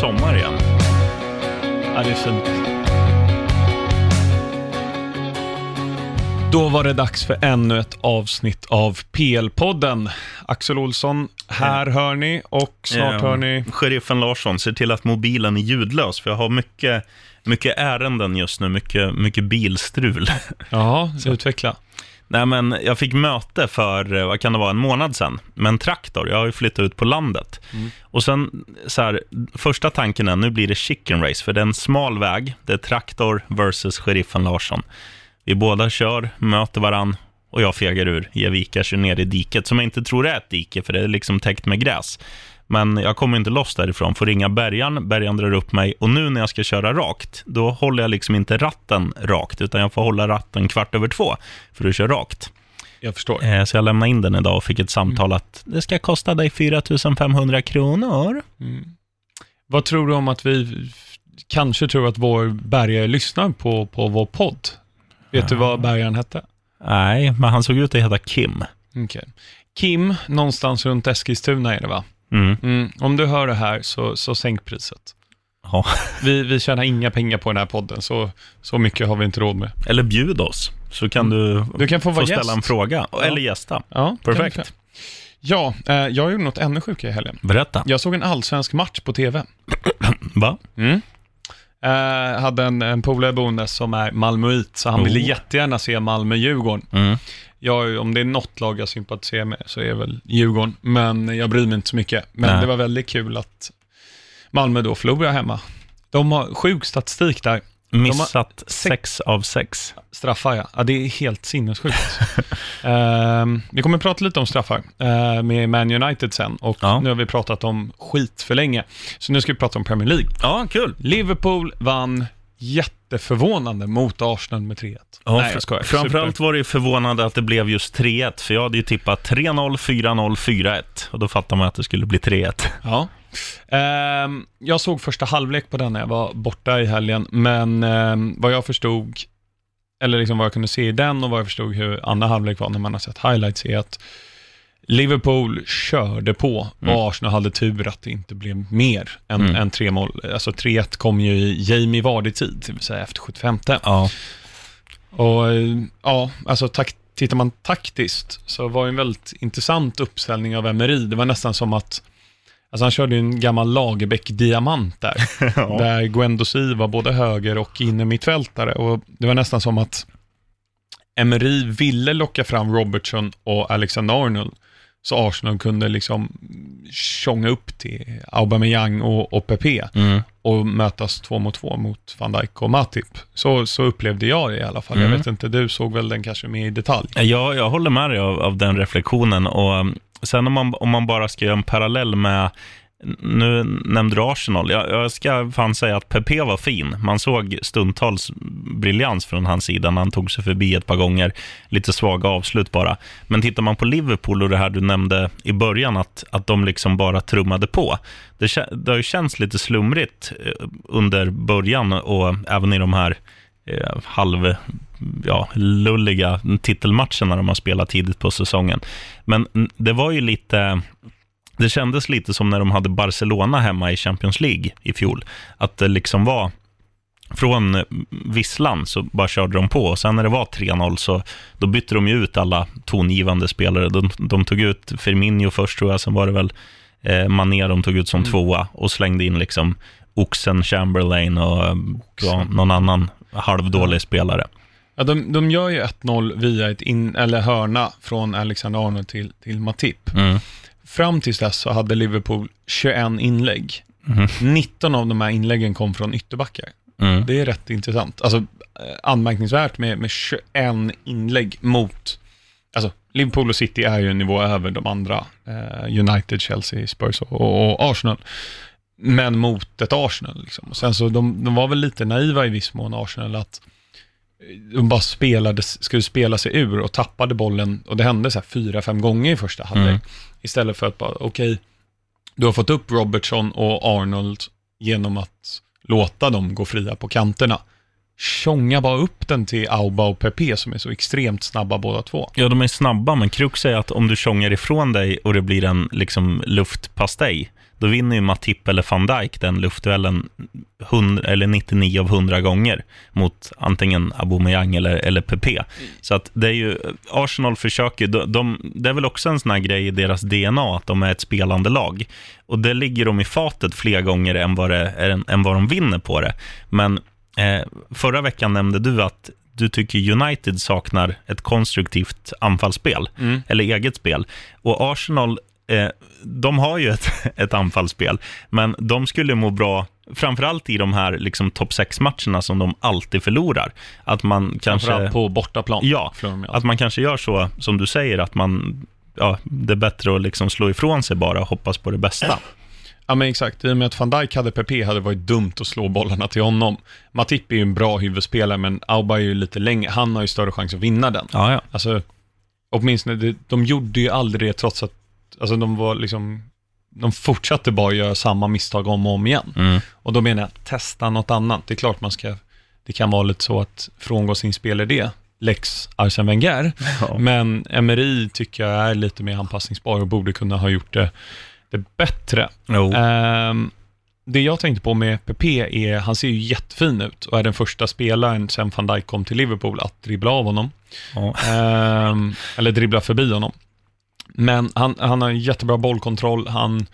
sommar igen. Ja, det är fint. Då var det dags för ännu ett avsnitt av PL-podden. Axel Olsson, här hör ni och snart Eh, hör ni... Sheriffen Larsson, ser till att mobilen är ljudlös, för jag har mycket, mycket ärenden just nu, mycket, mycket bilstrul. Ja, utveckla. Nej, men jag fick möte för, eh, vad kan det vara, en månad sedan med en traktor. Jag har ju flyttat ut på landet. Och sen, så här, första tanken är, nu blir det chicken race, för det är en smal väg. Det är traktor versus sheriffen Larsson. Vi båda kör, möter varann och jag fegar ur. Ger vika, kör ner i diket, som jag inte tror är ett dike, för det är liksom täckt med gräs. Men jag kommer inte loss därifrån, får ringa bärgaren, bärgaren drar upp mig och nu när jag ska köra rakt, då håller jag liksom inte ratten rakt, utan jag får hålla ratten kvart över två för att köra rakt. Jag förstår. Eh, Så jag lämnade in den idag och fick ett samtal att det ska kosta dig 4 500 kronor. Vad tror du om att vi kanske tror att vår bärgare lyssnar på, på vår podd? Vet du vad bärgaren hette? Nej, men han såg ut att heta Kim. Okej. Kim, någonstans runt Eskilstuna är det va? Mm. Mm. Om du hör det här så, så sänk priset. Ja. Vi, vi tjänar inga pengar på den här podden, så, så mycket har vi inte råd med. Eller bjud oss, så kan du, Du kan få vara ställa gäst. en fråga. Ja. Eller gästa. Ja, Perfekt. Ja, eh, jag gjorde något ännu sjukare i helgen. Berätta. Jag såg en allsvensk match på tv. Va? Eh, hade en, en polare boende som är malmöit, så han Oh. ville jättegärna se Malmö-Djurgården. Mm. Jag, om det är något lag jag sympatiserar med så är det väl Djurgården, men jag bryr mig inte så mycket. Men Nej. det var väldigt kul att Malmö då förlorar hemma. De har sjuk statistik där. Missat sex av sex. Straffar ja. ja det är helt sinnessjukt. Ehm, vi kommer prata lite om straffar eh, med Man United sen och Ja. nu har vi pratat om skit för länge. Så nu ska vi prata om Premier League. Ja, kul. Liverpool vann jätteförvånande mot Arsenal med 3-1. Ja, Nej, jag skojar. Framförallt var det förvånande att det blev just 3-1, för jag hade ju tippat 3-0, 4-0, 4-1. Och då fattar man att det skulle bli 3-1. Ja. Ehm, jag såg första halvlek på den när jag var borta i helgen, men ehm, vad jag förstod, eller liksom vad jag kunde se i den och vad jag förstod hur andra halvlek var när man har sett highlights är att Liverpool körde på och Arsenal hade tur att det inte blev mer än, Mm. än tre mål. Alltså 3-1 kom ju i Jamie Vardy-tid, det vill säga efter 75. Ja. Och ja, alltså tak- tittar man taktiskt så var det en väldigt intressant uppställning av Emery. Det var nästan som att, alltså han körde ju en gammal Lagerbäck-diamant där, där Guendouzi var både höger och inne mittfältare och det var nästan som att Emery ville locka fram Robertson och Alexander Arnold så Arsenal kunde liksom tjonga upp till Aubameyang och, och Pepe Mm. och mötas två mot två mot van Dijk och Matip. Så, så upplevde jag det i alla fall. Mm. Jag vet inte, du såg väl den kanske mer i detalj? Ja, jag håller med dig av, av den reflektionen. Och um, sen om man, om man bara ska göra en parallell med, nu nämnde du Arsenal. Jag, jag ska fan säga att Pepe var fin. Man såg stundtals briljans från hans sida när han tog sig förbi ett par gånger. Lite svaga avslut bara. Men tittar man på Liverpool och det här du nämnde i början, att, att de liksom bara trummade på. Det, det har ju känts lite slumrigt eh, under början och även i de här eh, halv ja, lulliga titelmatcherna de har spelat tidigt på säsongen. Men mm, det var ju lite, det kändes lite som när de hade Barcelona hemma i Champions League i fjol. Att det liksom var från visslan så bara körde de på och sen när det var 3-0 så då bytte de ju ut alla tongivande spelare. De, de tog ut Firmino först tror jag, sen var det väl eh, Mané de tog ut som tvåa och slängde in liksom Oxen Chamberlain och eh, ja, någon annan halvdålig spelare. Ja, de, de gör ju 1-0 via ett in, eller hörna från Alexander Arnold till, till Matip. Mm. Fram tills dess så hade Liverpool 21 inlägg. Mhm. 19 av de här inläggen kom från ytterbackar. Mm. Det är rätt intressant. Alltså, eh, anmärkningsvärt med, med 21 inlägg mot... Alltså, Liverpool och City är ju en nivå över de andra. Eh, United, Chelsea, Spurs och, och Arsenal. Men mot ett Arsenal. Liksom. Och sen så, de, de var väl lite naiva i viss mån, Arsenal, att de bara spelade, skulle spela sig ur och tappade bollen. Och det hände så här fyra, fem gånger i första halvlek. Mm. Istället för att bara, okej, du har fått upp Robertson och Arnold genom att låta dem gå fria på kanterna. Tjonga bara upp den till Auba och Pepe som är så extremt snabba båda två. Ja, de är snabba, men krux är att om du tjongar ifrån dig och det blir en liksom luftpastej, då vinner ju Matip eller van Dijk den luftduellen 100, eller 99 av 100 gånger mot antingen Aubameyang eller, eller PP. Så att det är ju, Arsenal försöker, de, de, det är väl också en sån här grej i deras DNA, att de är ett spelande lag. Och det ligger de i fatet fler gånger än vad, det, än, än vad de vinner på det. Men eh, förra veckan nämnde du att du tycker United saknar ett konstruktivt anfallsspel, Mm. eller eget spel. Och Arsenal, eh, de har ju ett, ett anfallsspel, men de skulle må bra, framförallt i de här liksom, topp 6-matcherna som de alltid förlorar. Att man kanske... På bortaplan. Ja, att man kanske gör så, som du säger, att man... Ja, det är bättre att liksom slå ifrån sig bara och hoppas på det bästa. Ja, men exakt. I och med att van Dijk hade PP hade det varit dumt att slå bollarna till honom. Matip är ju en bra huvudspelare, men Auba är ju lite längre. Han har ju större chans att vinna den. Ja, ja. Alltså, åtminstone, de gjorde ju aldrig det trots att, alltså de var liksom, de fortsatte bara göra samma misstag om och om igen. Mm. Och då menar jag, testa något annat. Det är klart man ska, det kan vara lite så att frångå sin spelidé, Lex Arsene Wenger. Ja. Men Emery tycker jag är lite mer anpassningsbar och borde kunna ha gjort det, det bättre. Jo. Ehm, det jag tänkte på med PP är, han ser ju jättefin ut och är den första spelaren sen van Dijk kom till Liverpool att dribbla av honom. Ja. Ehm, eller dribbla förbi honom. Men han, han har jättebra bollkontroll, han,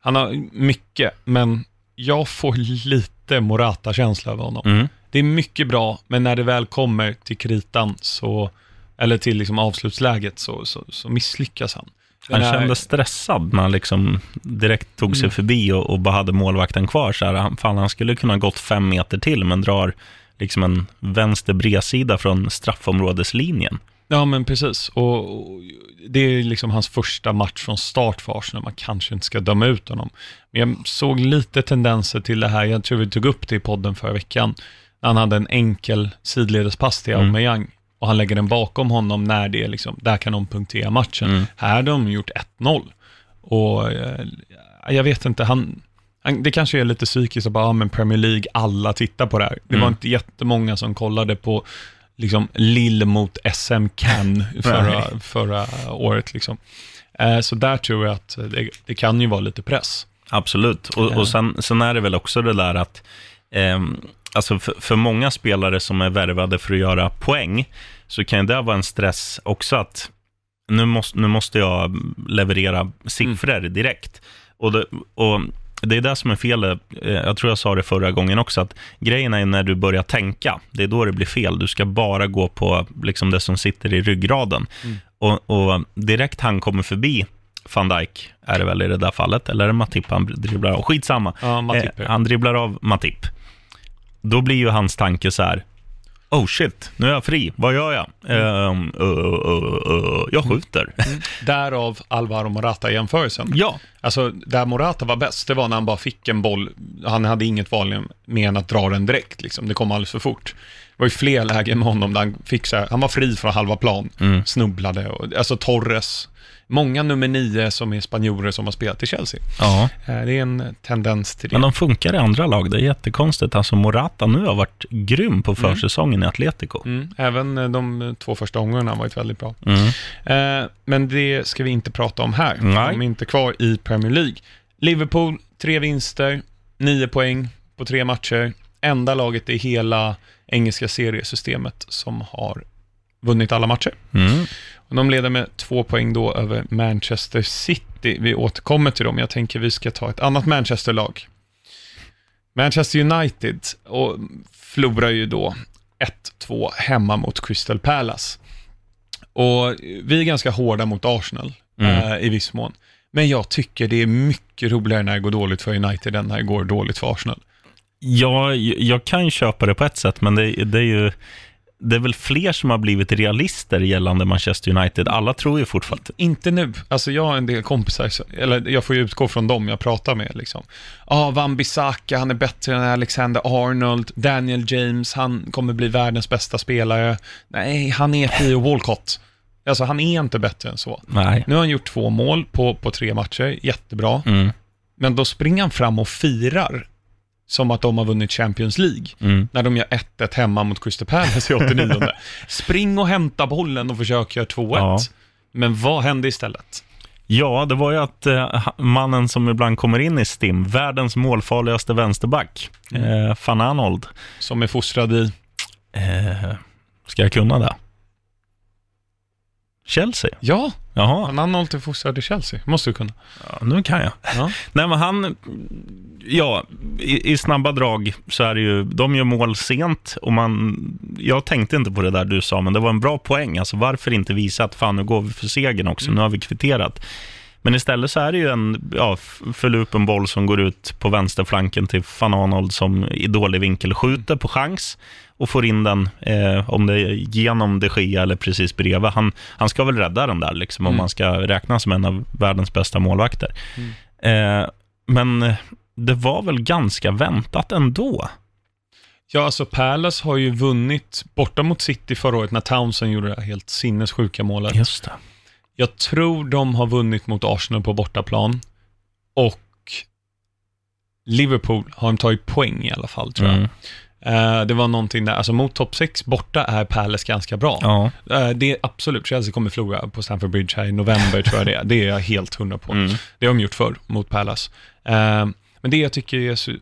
han har mycket, men jag får lite Morata-känsla över honom. Mm. Det är mycket bra, men när det väl kommer till kritan, så, eller till liksom avslutsläget, så, så, så misslyckas han. Han Den här- kände stressad när han liksom direkt tog sig Mm. förbi och, och bara hade målvakten kvar. Så här, han, fan, han skulle kunna gått fem meter till, men drar liksom en vänster bredsida från straffområdeslinjen. Ja, men precis. Och, och det är liksom hans första match från start för Arsenal. Man kanske inte ska döma ut honom. Men jag såg lite tendenser till det här. Jag tror vi tog upp det i podden förra veckan. Han hade en enkel sidledespass till Mm. Aubameyang. Och han lägger den bakom honom när det är liksom, där kan de punktera matchen. Mm. Här har de gjort 1-0. Och eh, jag vet inte, han, han, det kanske är lite psykiskt att bara, ja men Premier League, alla tittar på det här. Det var Mm. inte jättemånga som kollade på liksom Lille mot SM Cannes förra, förra året. Liksom. Eh, så där tror jag att det, det kan ju vara lite press. Absolut. Och, Ja. och sen, sen är det väl också det där att, ehm, alltså för, för många spelare som är värvade för att göra poäng, så kan det vara en stress också att nu måste, nu måste jag leverera siffror direkt. Och det, och det är det som är fel. Eh, Jag tror jag sa det förra gången också, att grejen är när du börjar tänka, det är då det blir fel. Du ska bara gå på liksom det som sitter i ryggraden. Mm. Och, och direkt han kommer förbi van Dijk, är det väl i det där fallet, eller är det Matip han dribblar av? Skitsamma. Ja, Matip, Eh, ja. han dribblar av Matip. Då blir ju hans tanke så här, oh shit, nu är jag fri, vad gör jag? Ehm, uh, uh, uh, jag skjuter. Därav Alvaro Morata-jämförelsen. Ja, Alltså, där Morata var bäst, det var när han bara fick en boll. Han hade inget val med än att dra den direkt, liksom. det kom alldeles för fort. Det var ju fler lägen med honom där han fick så här, han var fri från halva plan, Mm. snubblade. Och, alltså Torres, många nummer nio som är spanjorer som har spelat i Chelsea. ja. Eh, Det är en tendens till det. Men de funkar i andra lag, det är jättekonstigt. Alltså Morata nu har varit grym på försäsongen i Atletico. Mm, även eh, de två första omgångarna har varit väldigt bra. Mm. Eh, men det ska vi inte prata om här. Nej. De är inte kvar i Premier League. Liverpool, tre vinster, nio poäng på tre matcher. Enda laget i hela engelska seriesystemet som har vunnit alla matcher. Mm. Och de leder med två poäng då över Manchester City. Vi återkommer till dem. Jag tänker vi ska ta ett annat Manchester-lag. Manchester United och förlorar ju då 1-2 hemma mot Crystal Palace. Och vi är ganska hårda mot Arsenal Mm. eh, i viss mån. Men jag tycker det är mycket roligare när det går dåligt för United än när det går dåligt för Arsenal. Ja, jag kan ju köpa det på ett sätt, men det, det är ju... Det är väl fler som har blivit realister gällande Manchester United. Alla tror ju fortfarande... Inte nu. Alltså jag har en del kompisar, eller jag får ju utgå från dem jag pratar med liksom. Ja, ah, Van Bissaka, han är bättre än Alexander Arnold. Daniel James, han kommer bli världens bästa spelare. Nej, han är Theo Walcott. Alltså han är inte bättre än så. Nej. Nu har han gjort två mål på, på tre matcher, jättebra. Mm. Men då springer han fram och firar som att de har vunnit Champions League. Mm. När de gör 1-1 hemma mot Crystal Palace i 89. Spring och hämta bollen och försök göra 2-1. Ja. Men vad hände istället? Ja, det var ju att eh, mannen som ibland kommer in i STIM, världens målfarligaste vänsterback, Mm. eh, van Arnold. Som är fostrad i... Eh, ska jag kunna det? Chelsea? Ja, Jaha, han har alltid fostrad i Chelsea. Måste du kunna. ja, nu kan jag. Ja. Nej, men han, ja, i, i snabba drag så är det ju, de gör mål sent och man, jag tänkte inte på det där du sa, men det var en bra poäng. Alltså varför inte visa att fan, nu går vi för segern också, nu har vi kvitterat. Men istället så är det ju en ja, förlupen boll som går ut på vänsterflanken till van Arnold som i dålig vinkel skjuter på chans och får in den, eh, om det är genom de Gea eller precis bredvid. Han, han ska väl rädda den där, liksom, om Mm. man ska räknas som en av världens bästa målvakter. Eh, men det var väl ganska väntat ändå. Ja, alltså Palace har ju vunnit borta mot City förra året när Townsend gjorde det helt sinnessjuka målet. Just det. Jag tror de har vunnit mot Arsenal på bortaplan och Liverpool har de tagit poäng i alla fall, tror jag. Mm. Eh, det var någonting där, alltså mot topp 6 borta är Palace ganska bra. Ja. Eh, det är absolut, Chelsea kommer förlora på Stamford Bridge här i november, tror jag det är. Det är jag helt hundra på. Mm. Det har de gjort förr mot Palace. Eh, men det jag tycker är så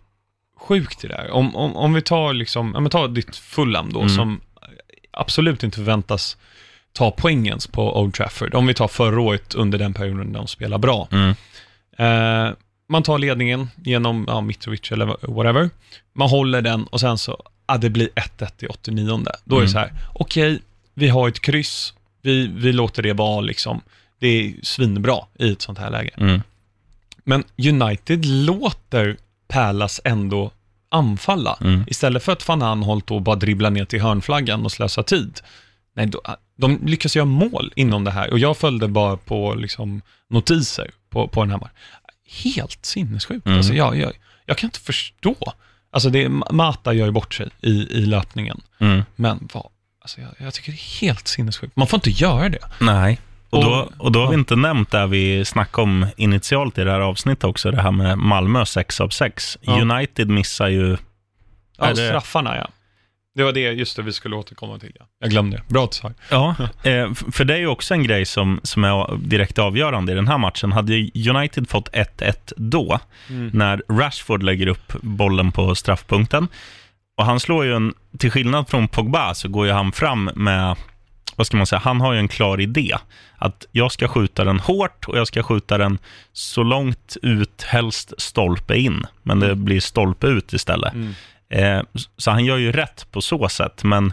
sjukt i det där, om, om, om vi tar liksom, ja men ta ditt Fulham då, Mm. som absolut inte förväntas ta poängens på Old Trafford. Om vi tar förra året under den perioden de spelar bra. Mm. Eh, man tar ledningen genom ja, Mitrovic eller whatever. Man håller den och sen så, ja, det blir 1-1 i 89. Då är det Mm. så här, okej, vi har ett kryss, vi, vi låter det vara liksom. Det är svinbra i ett sånt här läge. Mm. Men United låter Palace ändå anfalla. Mm. Istället för att Van Aanholt då bara dribbla ner till hörnflaggan och slösa tid. Nej, då, de lyckas göra mål inom det här och jag följde bara på liksom, notiser på, på den här matchen. Helt sinnessjukt. Mm. Alltså, jag, jag, jag kan inte förstå. Alltså det, Mata gör ju bort sig i, i löpningen. Mm. Men vad, alltså jag, jag tycker det är helt sinnessjukt. Man får inte göra det. Nej. Och då, Och- då har vi inte nämnt det vi snackade om initialt i det här avsnittet också, det här med Malmö 6 av 6. Ja. United missar ju... Ja, straffarna ja. Det var det, just det, vi skulle återkomma till. Ja. Jag glömde det. Bra att du. Ja, eh, för det är ju också en grej som, som är direkt avgörande i den här matchen. Hade United fått 1-1 då, när Rashford lägger upp bollen på straffpunkten, och han slår ju en, till skillnad från Pogba, så går ju han fram med, vad ska man säga, han har ju en klar idé. Att jag ska skjuta den hårt och jag ska skjuta den så långt ut, helst stolpe in. Men det blir stolpe ut istället. Mm. Eh, så han gör ju rätt på så sätt, men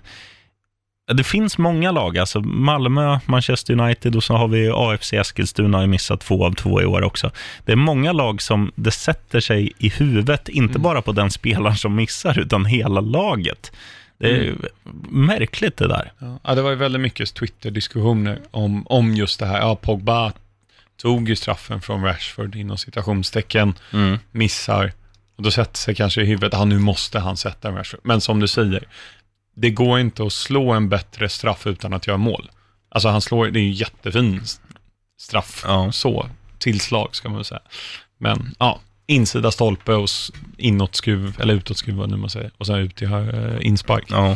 det finns många lag, alltså Malmö, Manchester United och så har vi AFC Eskilstuna har ju missat två av två i år också. Det är många lag som det sätter sig i huvudet, inte Mm. bara på den spelaren som missar, utan hela laget. Det är Mm. märkligt det där. Ja, det var ju väldigt mycket Twitter-diskussioner om, om just det här. Ja, Pogba tog ju straffen från Rashford inom citationstecken, missar. Och då sätter sig kanske i huvudet, ja nu måste han sätta Rashford. Men som du säger, det går inte att slå en bättre straff utan att göra mål. Alltså han slår, det är ju jättefin straff, Ja. så, tillslag ska man väl säga. Men ja, insida stolpe och inåtskruv, eller utåtskruv vad nu man säger, och sen ut till uh, inspark. Ja.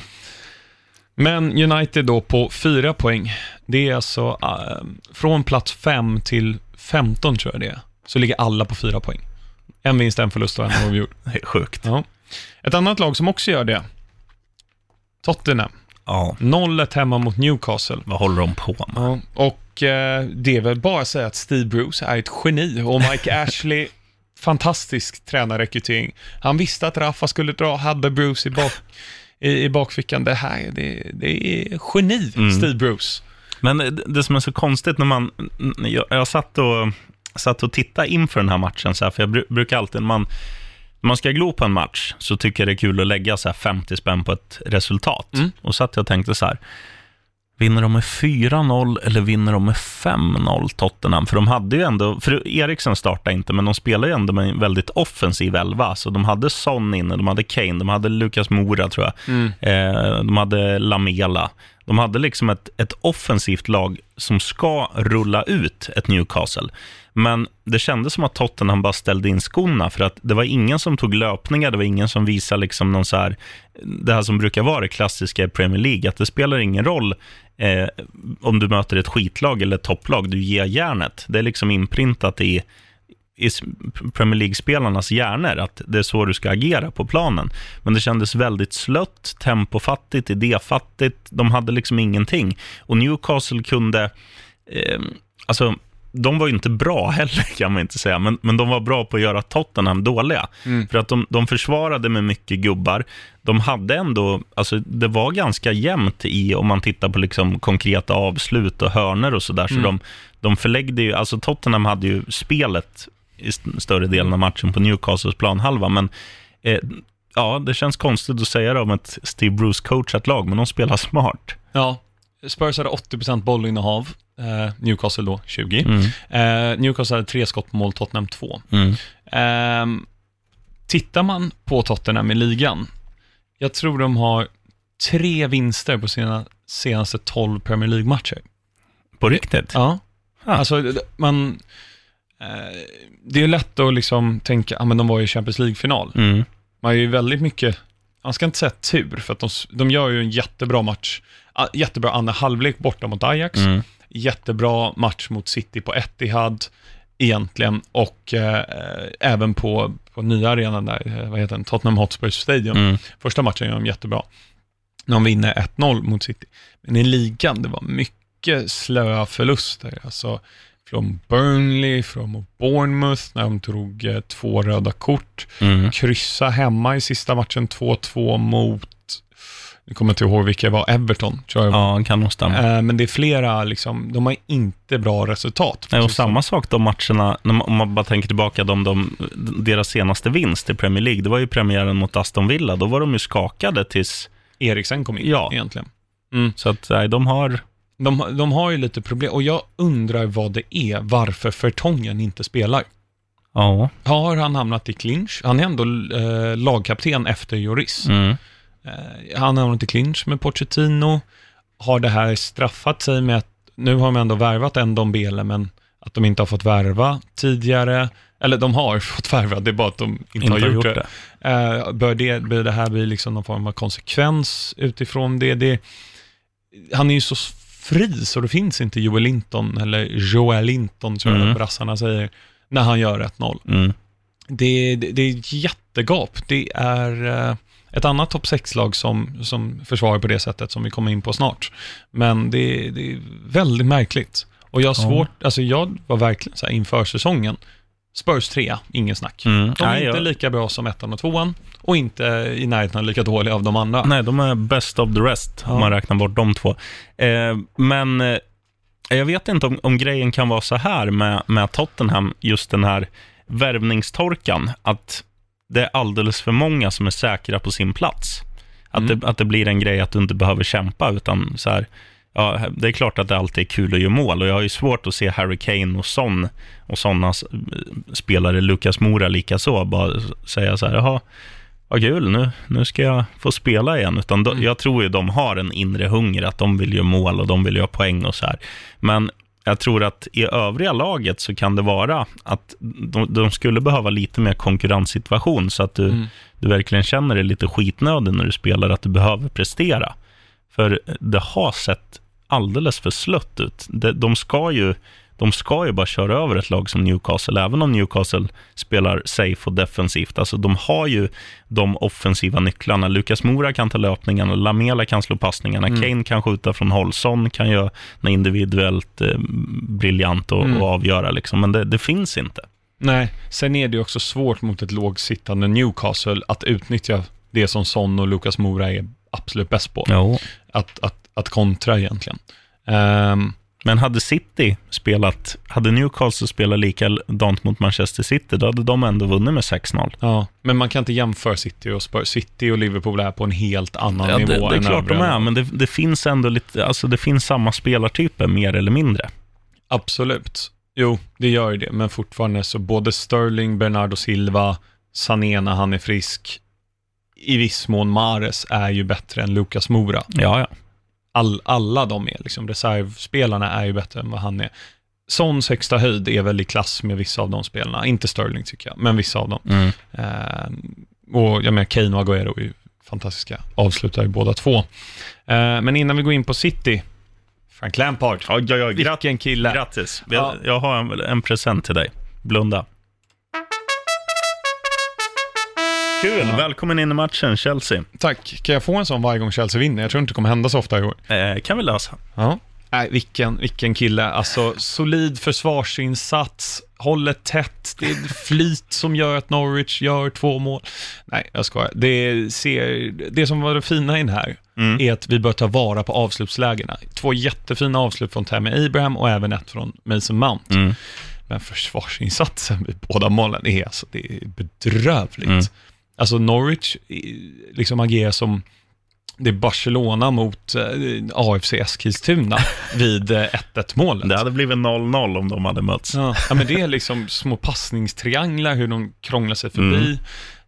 Men United då på fyra poäng. Det är alltså eh, från plats 5 till 15 tror jag det är. Så ligger alla på fyra poäng. En vinst, en förlust och en oavgjord. Det är sjukt. Ja. Ett annat lag som också gör det. Tottenham. Ja. 0-1 hemma mot Newcastle. Vad håller de på med? Ja. Och eh, det är väl bara att säga att Steve Bruce är ett geni och Mike Ashley, fantastisk tränarrekrytering. Han visste att Rafa skulle dra, hade Bruce i, bak, i, i bakfickan. Det här, det, det är geni, Mm. Steve Bruce. Men det, som är så konstigt när man... Jag, jag satt, och, satt och tittade inför den här matchen, så här, för jag bru, brukar alltid... När man, när man ska glo på en match så tycker jag det är kul att lägga så här 50 spänn på ett resultat. Mm. Och satt jag och tänkte så här, vinner de med 4-0 eller vinner de med 5-0 Tottenham? För de hade ju ändå, för Eriksen startade inte, men de spelade ju ändå med en väldigt offensiv elva. Så de hade Son inne, de hade Kane, de hade Lucas Moura tror jag. Mm. Eh, de hade Lamela. De hade liksom ett, ett offensivt lag som ska rulla ut ett Newcastle. Men det kändes som att Tottenham bara ställde in skorna för att det var ingen som tog löpningar, det var ingen som visade liksom någon så här, det här som brukar vara det klassiska i Premier League, att det spelar ingen roll eh, om du möter ett skitlag eller ett topplag, du ger järnet. Det är liksom inprintat i, i Premier League-spelarnas hjärnor, att det är så du ska agera på planen. Men det kändes väldigt slött, tempofattigt, idéfattigt. De hade liksom ingenting. Och Newcastle kunde... Eh, alltså, de var ju inte bra heller, kan man inte säga, men, men de var bra på att göra Tottenham dåliga. Mm. För att de, de försvarade med mycket gubbar. De hade ändå, alltså det var ganska jämnt i, om man tittar på liksom konkreta avslut och hörner och sådär, så, mm. de, de förläggde ju, alltså Tottenham hade ju spelet i större delen av matchen på Newcastles planhalva, men eh, ja, det känns konstigt att säga det om ett Steve Bruce-coachat lag, men de spelar smart. Ja, Spurs hade 80% bollinnehav, eh, Newcastle då 20. Mm. Eh, Newcastle hade tre skott på mål, Tottenham 2. Mm. Eh, tittar man på Tottenham i ligan, jag tror de har tre vinster på sina senaste 12 Premier League-matcher. På riktigt? Ja. Ah. Alltså, man... Eh, det är lätt att liksom tänka, ja men de var ju i Champions League-final. Mm. Man har ju väldigt mycket, man ska inte säga tur, för att de, de gör ju en jättebra match, jättebra andra halvlek borta mot Ajax, mm. jättebra match mot City på Etihad, egentligen, och eh, även på, på nya arenan där, eh, vad heter den, Tottenham Hotspur Stadium. Mm. Första matchen gör de jättebra. De vinner 1-0 mot City. Men i ligan, det var mycket slöa förluster. Alltså, från Burnley, från Bournemouth, när de tog eh, två röda kort. Mm. Kryssa hemma i sista matchen 2-2 mot, nu kommer jag inte ihåg vilka det var, Everton tror jag Ja, kan nog stämma. Eh, men det är flera, liksom, de har inte bra resultat. Nej, och samma sak de matcherna, om man bara tänker tillbaka de, de, deras senaste vinst i Premier League, det var ju premiären mot Aston Villa, då var de ju skakade tills... Eriksen kom in ja. egentligen. Mm. Så att, nej, de har de, de har ju lite problem och jag undrar vad det är, varför Fertongen inte spelar. Ja. Har han hamnat i clinch? Han är ändå eh, lagkapten efter Joris. Mm. Eh, han har hamnat i clinch med Pochettino. Har det här straffat sig med att, nu har de ändå värvat en Dombele, men att de inte har fått värva tidigare. Eller de har fått värva, det är bara att de inte, inte har gjort, gjort det. det. Eh, bör, det bör det här bli liksom någon form av konsekvens utifrån det? det han är ju så fri, så det finns inte Joel Linton, eller Joel Linton, tror jag mm. brassarna säger, när han gör 1-0. Mm. Det, det, det, är ett jättegap. Det är uh, ett annat topp 6-lag som, som försvarar på det sättet, som vi kommer in på snart. Men det, det är väldigt märkligt. Och jag har svårt, ja. alltså jag var verkligen så här inför säsongen, Spurs 3, ingen snack. Mm. De är Nej, inte jag... lika bra som ettan och tvåan och inte i närheten lika dåliga av de andra. Nej, de är best of the rest ja. om man räknar bort de två. Eh, men eh, jag vet inte om, om, grejen kan vara så här med, med Tottenham, just den här värvningstorkan, att det är alldeles för många som är säkra på sin plats. Att, mm. det, att det blir en grej att du inte behöver kämpa, utan så här, ja, det är klart att det alltid är kul att göra mål och jag har ju svårt att se Harry Kane och Son och sådana spelare, Lukas Mora likaså, bara säga så här, jaha, vad kul, nu, nu ska jag få spela igen. Utan mm. Jag tror ju de har en inre hunger, att de vill göra mål och de vill göra poäng och så här. Men jag tror att i övriga laget så kan det vara att de, de skulle behöva lite mer konkurrenssituation, så att du, mm. du verkligen känner dig lite skitnödig när du spelar, att du behöver prestera. För det har sett alldeles för slött ut. De, de, ska ju, de ska ju bara köra över ett lag som Newcastle, även om Newcastle spelar safe och defensivt. Alltså, de har ju de offensiva nycklarna. Lukas Mora kan ta löpningarna, Lamela kan slå passningarna, mm. Kane kan skjuta från håll, Son kan göra individuellt eh, briljant och, mm. och avgöra, liksom. men det, det finns inte. Nej, sen är det också svårt mot ett lågsittande Newcastle att utnyttja det som Son och Lukas Mora är absolut bäst på. Jo. Att, att att kontra egentligen. Um, men hade City spelat, hade Newcastle spelat likadant mot Manchester City, då hade de ändå vunnit med 6-0. Ja, men man kan inte jämföra City och Spurs. City och Liverpool är på en helt annan ja, nivå det, det är klart de är, men det, det, finns ändå lite, alltså det finns samma spelartyper mer eller mindre. Absolut. Jo, det gör ju det, men fortfarande så både Sterling, Bernardo Silva, Sané när han är frisk, i viss mån Mares är ju bättre än Lucas Mora. Ja, ja. All, alla de är. Liksom, reservspelarna är ju bättre än vad han är. Sons högsta höjd är väl i klass med vissa av de spelarna. Inte Sterling tycker jag, men vissa av dem. Mm. Eh, och jag menar, Kane och Agüero är ju fantastiska avslutare båda två. Eh, men innan vi går in på City, Frank Lampard. Ja, ja, ja, Vilken kille. grattis. Ja. Jag, jag har en, en present till dig. Blunda. Kul, Ja. välkommen in i matchen, Chelsea. Tack. Kan jag få en sån varje gång Chelsea vinner? Jag tror inte det kommer hända så ofta i år. Eh, kan vi lösa. Ja. Nej, vilken, vilken kille. Alltså, solid försvarsinsats, håller tätt, det är flyt som gör att Norwich gör två mål. Nej, jag skojar. Det, ser, det som var det fina i den här Mm. är att vi bör ta vara på avslutslägena. Två jättefina avslut från Tammy Abraham och även ett från Mason Mount. Mm. Men försvarsinsatsen vid båda målen är, alltså, det är bedrövligt. Mm. Alltså Norwich eh, liksom agerar som det är Barcelona mot eh, AFC Eskilstuna vid eh, 1-1 målet. Det hade blivit 0-0 om de hade mötts. Ja, ja, men det är liksom små passningstrianglar, hur de krånglar sig förbi.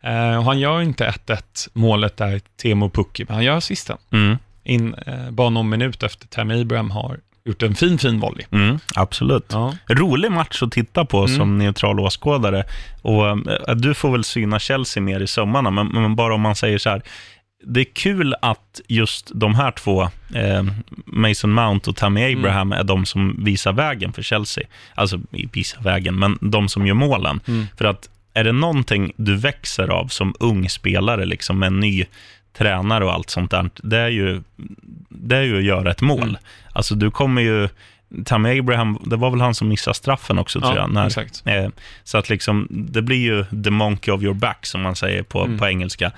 Eh, och han gör inte 1-1 målet där, Temo Pukki, men han gör sista. Mm. In, eh, bara någon minut efter Tammy Abraham har gjort en fin, fin volley. Mm, absolut. Ja. Rolig match att titta på Mm. som neutral åskådare. Och, eh, du får väl syna Chelsea mer i sömmarna, men, men bara om man säger så här. Det är kul att just de här två, eh, Mason Mount och Tammy Mm. Abraham, är de som visar vägen för Chelsea. Alltså, visar vägen, men de som gör målen. Mm. För att är det någonting du växer av som ung spelare, liksom en ny tränare och allt sånt där, det är ju, det är ju att göra ett mål. Mm. Alltså du kommer ju, Tammy Abraham, det var väl han som missade straffen också tror jag. När, exakt. eh, så att liksom, det blir ju the monkey of your back som man säger på, Mm. på engelska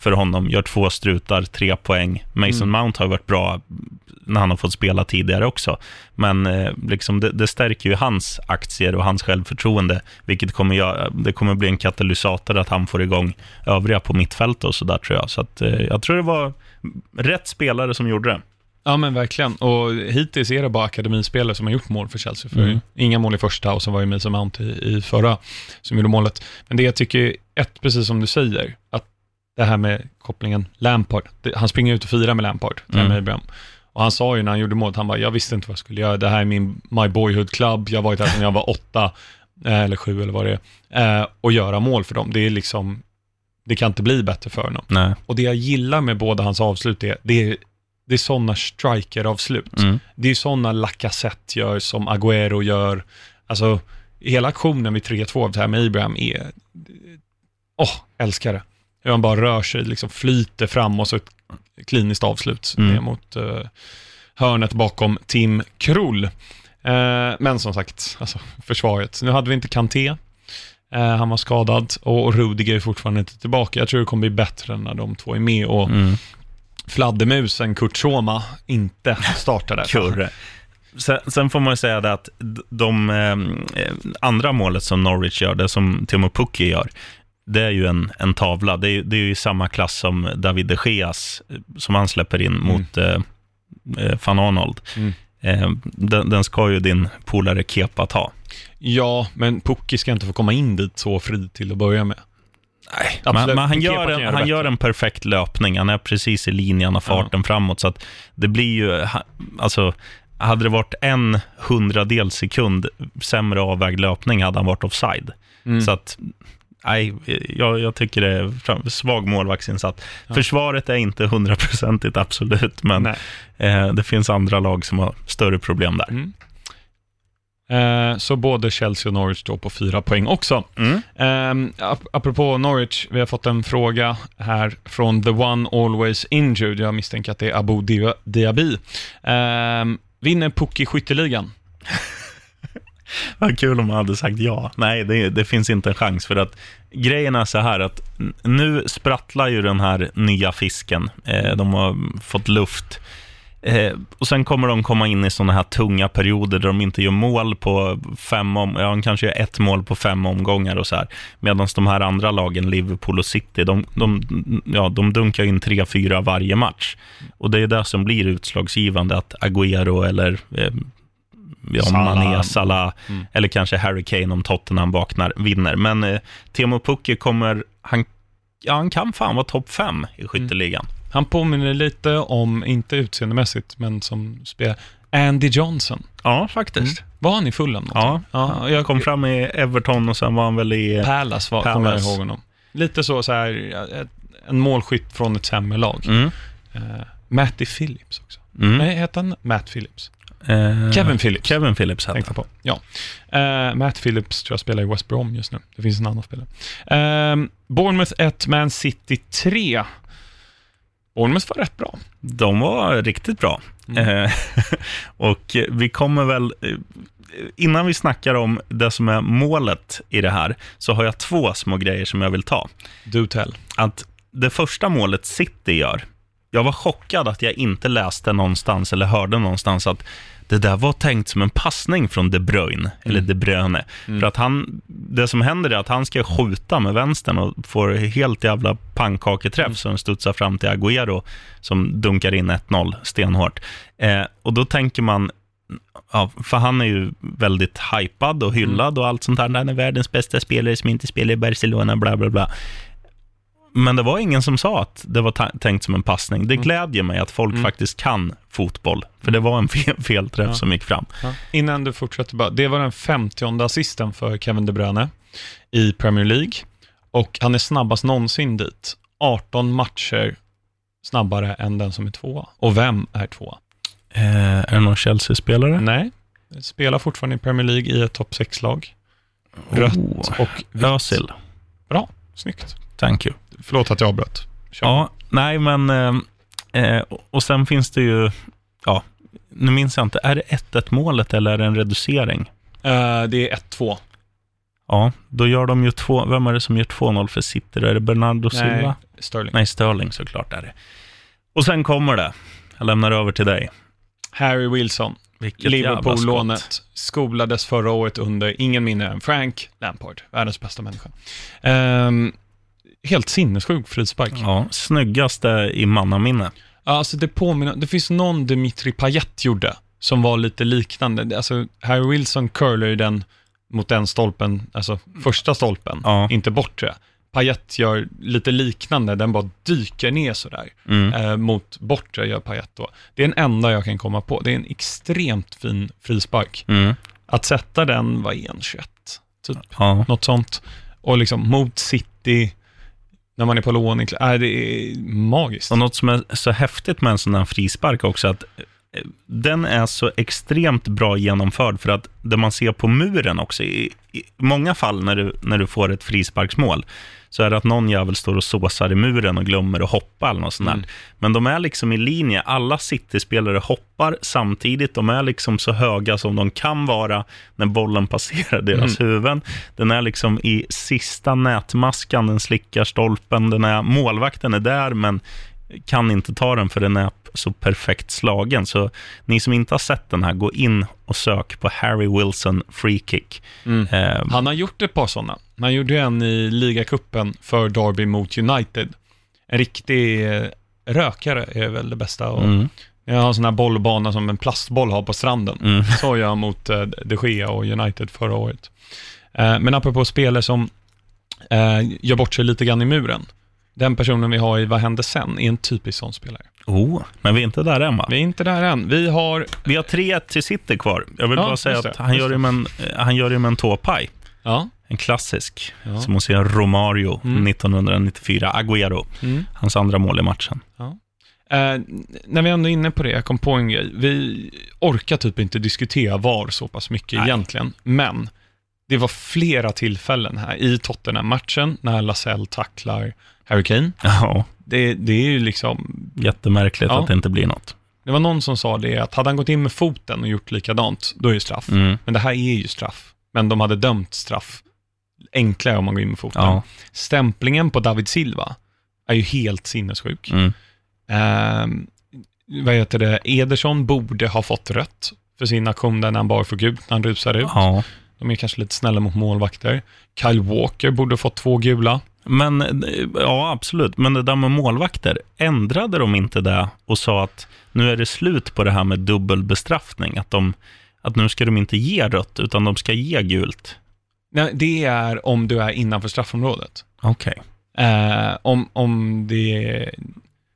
för honom. Gör två strutar, tre poäng. Mason Mm. Mount har varit bra när han har fått spela tidigare också. Men eh, liksom det, det stärker ju hans aktier och hans självförtroende, vilket kommer, göra, det kommer bli en katalysator att han får igång övriga på mittfältet och sådär tror jag. Så att, eh, jag tror det var rätt spelare som gjorde det. Ja men verkligen. Och hittills är det bara akademispelare som har gjort mål för Chelsea. För Mm. Inga mål i första och så var ju Mason Mount i, i förra som gjorde målet. Men det jag tycker, ett, precis som du säger, att det här med kopplingen Lampard. Han springer ut och firar med Lampard, Mm. Abraham. Och han sa ju när han gjorde målet, han bara, jag visste inte vad jag skulle göra. Det här är min My Boyhood Club. Jag har varit här sedan jag var åtta, eh, eller sju eller vad det är. Eh, och göra mål för dem. Det är liksom, det kan inte bli bättre för honom. Nej. Och det jag gillar med båda hans avslut är, det är, det är sådana striker-avslut. Mm. Det är sådana Lacazette gör som Agüero gör. Alltså, hela aktionen vid 3-2 av det här med Abraham är... Åh, älskar det. Hur han bara rör sig, liksom flyter fram och så ett kliniskt avslut Mm. ner mot eh, hörnet bakom Tim Krull. Eh, men som sagt, alltså, försvaret. Nu hade vi inte Kanté. Eh, han var skadad och Rudiger är fortfarande inte tillbaka. Jag tror det kommer bli bättre när de två är med och Mm. fladdermusen Kurt Schoma inte startade. Kurre. Sen, sen får man ju säga det att de eh, andra målet som Norwich gör, det som Timo Pukki gör, det är ju en, en tavla. Det är, det är ju i samma klass som David de Geas, eh, som han släpper in mot eh, eh, van Arnold. Mm. Eh, den, den ska ju din polare Kepa ta. Ja, men Pukki ska inte få komma in dit så fri till att börja med. Nej, Absolut. men, men han, gör en, han gör en perfekt löpning. Han är precis i linjen av farten framåt. Så att det blir ju, alltså, hade det varit en hundradel sekund sämre avvägd löpning hade han varit offside. Mm. Så att, nej, jag, jag tycker det är fram- svag målvaktsinsats. Försvaret är inte hundraprocentigt absolut, men eh, det finns andra lag som har större problem där. Mm. Eh, så både Chelsea och Norwich står på fyra poäng också. Mm. Um, ap- apropå Norwich, vi har fått en fråga här från the one always injured. Jag misstänker att det är Abu Dia- Diaby. Um, vinner Pukki skytteligan? Vad kul om man hade sagt ja. Nej, det, det finns inte en chans. För att grejen är så här att nu sprattlar ju den här nya fisken. Eh, de har fått luft. Eh, och sen kommer de komma in i sådana här tunga perioder där de inte gör mål på fem om, ja, de kanske gör ett mål på fem omgångar och så här. Medan de här andra lagen, Liverpool och City, de, de, ja, de dunkar in tre, fyra varje match. Och det är det som blir utslagsgivande, att Agüero eller eh, ja, Salah. Mané, Salah, Mm. eller kanske Harry Kane om Tottenham vaknar, vinner. Men eh, Timo Pukki kommer, han, ja, han kan fan vara topp fem i skytteligan. Han påminner lite om, inte utseendemässigt, men som spelar Andy Johnson. Ja, faktiskt. Var han i Fulham? Ja, ja jag kom fram i Everton och sen var han väl i... Palace var, kommer jag ihåg honom. Lite så, så här, ett- en målskytt från ett sämre lag. Mm. Uh, Matty Phillips också. Mm. Nej, heter han Matt Phillips? Eh, Kevin Phillips. Kevin Phillips hette han. på. Ja. Eh, Matt Phillips tror jag spelar i West Brom just nu. Det finns en annan spelare. Uh, Bournemouth 1, Man City 3. Bournemouth var rätt bra. De var riktigt bra. Mm. Eh, och vi kommer väl... eh, Innan vi snackar om det som är målet i det här, så har jag två små grejer som jag vill ta. Do tell. Att det första målet City gör, jag var chockad att jag inte läste någonstans eller hörde någonstans att det där var tänkt som en passning från De Bruyne, eller De Bruyne. För att han, det som händer är att han ska skjuta med vänstern och får helt jävla pannkaketräff så den studsar fram till Agüero som dunkar in 1-0 stenhårt. Eh, och då tänker man, ja, för han är ju väldigt hypad och hyllad och allt sånt där. Han är världens bästa spelare som inte spelar i Barcelona, bla bla bla. Men det var ingen som sa att det var tänkt som en passning. Det glädjer mig att folk faktiskt kan fotboll, för det var en fel, felträff Ja. som gick fram. Ja. Innan du fortsätter bara. Det var den 50 assisten för Kevin De Bruyne i Premier League. Och han är snabbast någonsin dit. 18 matcher snabbare än den som är tvåa. Och vem är tvåa? Eh, är det någon Chelsea-spelare? Nej, spelar fortfarande i Premier League i ett topp 6-lag. Rött Oh. och vitt. Özil. Bra, snyggt. Thank you. Förlåt att jag avbröt. Kör. Ja, nej men... Eh, eh, och sen finns det ju... Ja, nu minns jag inte. Är det 1-1 målet eller är det en reducering? Eh, det är 1-2. Ja, då gör de ju två... Vem är det som gör 2-0 för City? Är det Bernardo Nej, Silva? Sterling. Nej, Sterling såklart är det. Och sen kommer det. Jag lämnar över till dig. Harry Wilson. Liverpool-lånet, skolades förra året under ingen mindre än Frank Lampard, världens bästa människa. Ehm, helt sinnessjuk frispark. Ja. Snyggaste i mannaminne. Alltså det påminner, det finns någon Dimitri Payet gjorde som var lite liknande. Alltså Harry Wilson curlar ju den mot den stolpen, alltså första stolpen, Ja. inte bortre. Payet gör lite liknande, den bara dyker ner sådär. Mm. Eh, mot bortre gör Payet då. Det är den enda jag kan komma på. Det är en extremt fin frispark. Mm. Att sätta den, en 21? Typ Ja. något sånt. Och liksom mot City, när man är på lån, äh, det är magiskt. Och något som är så häftigt med en sån här frispark också, att eh, den är så extremt bra genomförd, för att det man ser på muren också, i, i många fall när du, när du får ett frisparksmål, så är det att någon jävel står och såsar i muren och glömmer att hoppa eller något sånt. Mm. Men de är liksom i linje, alla City-spelare hoppar samtidigt, de är liksom så höga som de kan vara när bollen passerar deras huvuden. Den är liksom i sista nätmaskan, den slickar stolpen, den är, målvakten är där, men kan inte ta den för den är så perfekt slagen. Så ni som inte har sett den här, gå in och sök på Harry Wilson free kick. Mm. Eh, Han har gjort ett par sådana. Han gjorde en i ligacupen för Derby mot United. En riktig eh, rökare är väl det bästa. Och mm, Jag har en sån här bollbana som en plastboll har på stranden. mm, Så jag mot eh, De Gea och United förra året. Eh, men apropå spelare som eh, gör bort sig lite grann i muren. Den personen vi har i Vad hände sen är en typisk sån spelare. oh, men vi är inte där än va? Vi är inte där än. Vi har, Vi har 3-1 till City kvar. Jag vill Ja, bara säga det, att han gör, det. ju en, eh, han gör ju med en tåpaj. ja, En klassisk, Ja. som hon ser Romario Mm. 1994, Agüero, mm. hans andra mål i matchen. Eh, när vi ändå är inne på det, jag kom på en grej. Vi orkar typ inte diskutera VAR så pass mycket Nej. egentligen, men det var flera tillfällen här i Tottenham-matchen när Lasell tacklar Harry Kane. Ja, Det, det är ju liksom, jättemärkligt Ja. att det inte blir något. det var någon som sa det, att hade han gått in med foten och gjort likadant, då är det straff. Mm. Men det här är ju straff. Men de hade dömt straff enklare om man går in med foten. Ja. Stämplingen på David Silva är ju helt sinnessjuk. Mm. Ehm, vad heter det? Ederson borde ha fått rött för sin aktion där när han bara får gult när han rusar ut. ja. De är kanske lite snälla mot målvakter. Kyle Walker borde ha fått två gula. Men, ja absolut. Men det där med målvakter, ändrade de inte det och sa att nu är det slut på det här med dubbelbestraffning? Att, de, att nu ska de inte ge rött, utan de ska ge gult? Nej, det är om du är innanför straffområdet. Okej. Eh, om, om det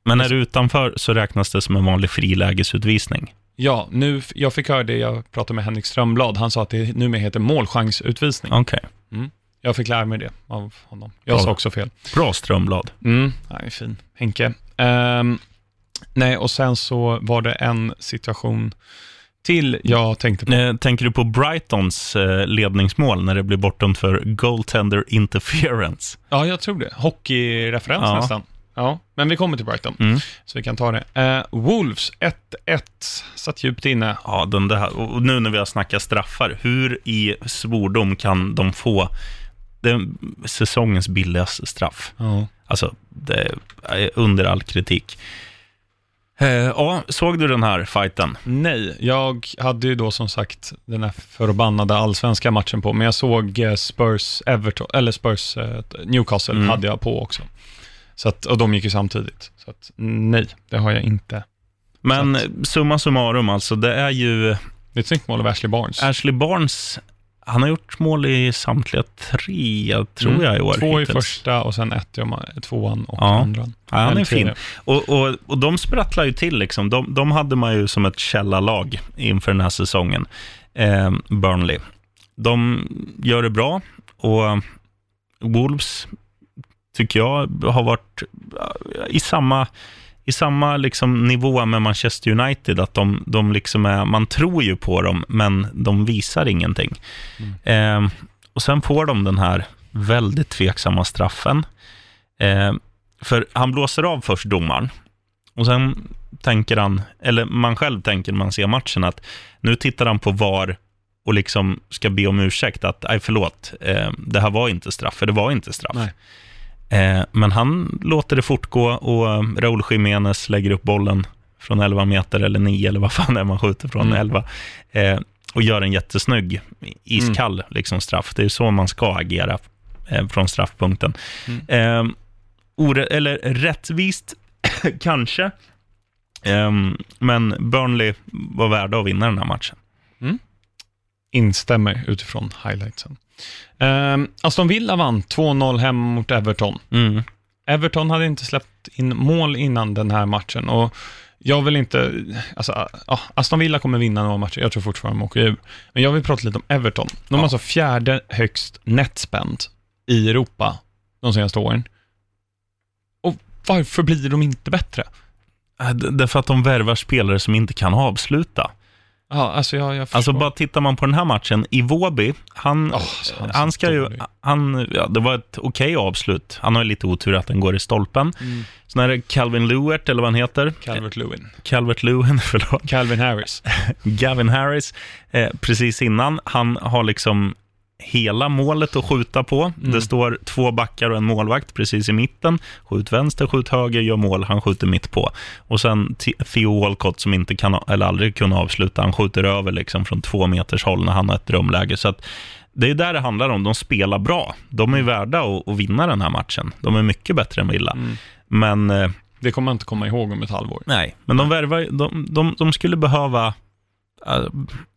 Men är du utanför så räknas det som en vanlig frilägesutvisning. Ja, nu, jag fick höra det, jag pratade med Henrik Strömblad, han sa att det numera heter målchansutvisning. Okej. Jag fick lära mig det av honom. Jag Bra. sa också fel. Bra Strömblad. Mm, nej, fin. Henke. Ehm, nej, och sen så var det en situation till jag tänkte på. Eh, Tänker du på Brightons eh, ledningsmål när det blir bortdömt för goaltender interference? Ja, jag tror det. Hockeyreferens Ja. nästan. Ja, men vi kommer till Brighton, Mm. så vi kan ta det. Eh, Wolves 1-1, satt djupt inne. Ja, den där, och nu när vi har snackat straffar, hur i svordom kan de få det är säsongens billigaste straff? Ja. Alltså, det är under all kritik. Eh, ja, såg du den här fighten? Nej, jag hade ju då som sagt den här förbannade allsvenska matchen på, men jag såg eh, Spurs, Everton, eller Spurs, eh, Newcastle Mm. hade jag på också. Så att, och de gick ju samtidigt. Så att nej, det har jag inte. Men Så summa summarum, alltså, det är ju Det är ett snyggt mål av Ashley Barnes. Ashley Barnes. Han har gjort mål i samtliga tre, tror Mm. jag, i år. Två i hittills. första och sen ett i tvåan och Ja. andra. Ja, han är fin. Och, och, och de sprattlar ju till. Liksom. De, de hade man ju som ett källarlag inför den här säsongen, eh, Burnley. De gör det bra och Wolves tycker jag har varit i samma, i samma liksom nivå med Manchester United. Att de, de liksom är, man tror ju på dem, men de visar ingenting. Eh, och sen får de den här väldigt tveksamma straffen. Eh, för han blåser av först domaren och sen tänker han, eller man själv tänker när man ser matchen att nu tittar han på VAR och liksom ska be om ursäkt att, nej förlåt, eh, det här var inte straff, för det var inte straff. Nej. Eh, men han låter det fortgå och eh, Raúl Jiménez lägger upp bollen från 11 meter eller 9 eller vad fan det är man skjuter från, Mm. 11. Eh, och gör en jättesnygg, iskall liksom straff. Det är så man ska agera eh, från straffpunkten. Mm. Eh, eller rättvist, kanske. Men Burnley var värda att vinna den här matchen. Instämmer utifrån highlightsen. Um, Aston Villa vann 2-0 hemma mot Everton. Mm. Everton hade inte släppt in mål innan den här matchen och jag vill inte, alltså, ja, Aston Villa kommer vinna några matcher, jag tror fortfarande de åker ur. Men jag vill prata lite om Everton. De har Ja. alltså fjärde högst netspend i Europa de senaste åren. Och varför blir de inte bättre? Äh, Därför att de värvar spelare som inte kan avsluta. Ja, alltså jag, jag. Alltså bara tittar man på den här matchen, Iwobi, han, så han är han ska ju, han, ja, det var ett okej avslut. Han har ju lite otur att den går i stolpen. Mm. Sen är det Calvin Lewert, eller vad han heter. Calvert Lewin. Calvert Lewin, förlåt. Calvin Harris. Gavin Harris, eh, precis innan. Han har liksom hela målet att skjuta på. Mm. Det står två backar och en målvakt precis i mitten. Skjut vänster, skjut höger, gör mål. Han skjuter mitt på. Och sen Theo Walcott som inte kan, eller aldrig kunde avsluta. Han skjuter över liksom från två meters håll när han har ett drömläge. Så att det är där det handlar om. De spelar bra. De är värda att, att vinna den här matchen. De är mycket bättre än Villa. Mm. Men eh, Det kommer man inte komma ihåg om ett halvår. Nej, men de värvar de, de, de skulle behöva äh,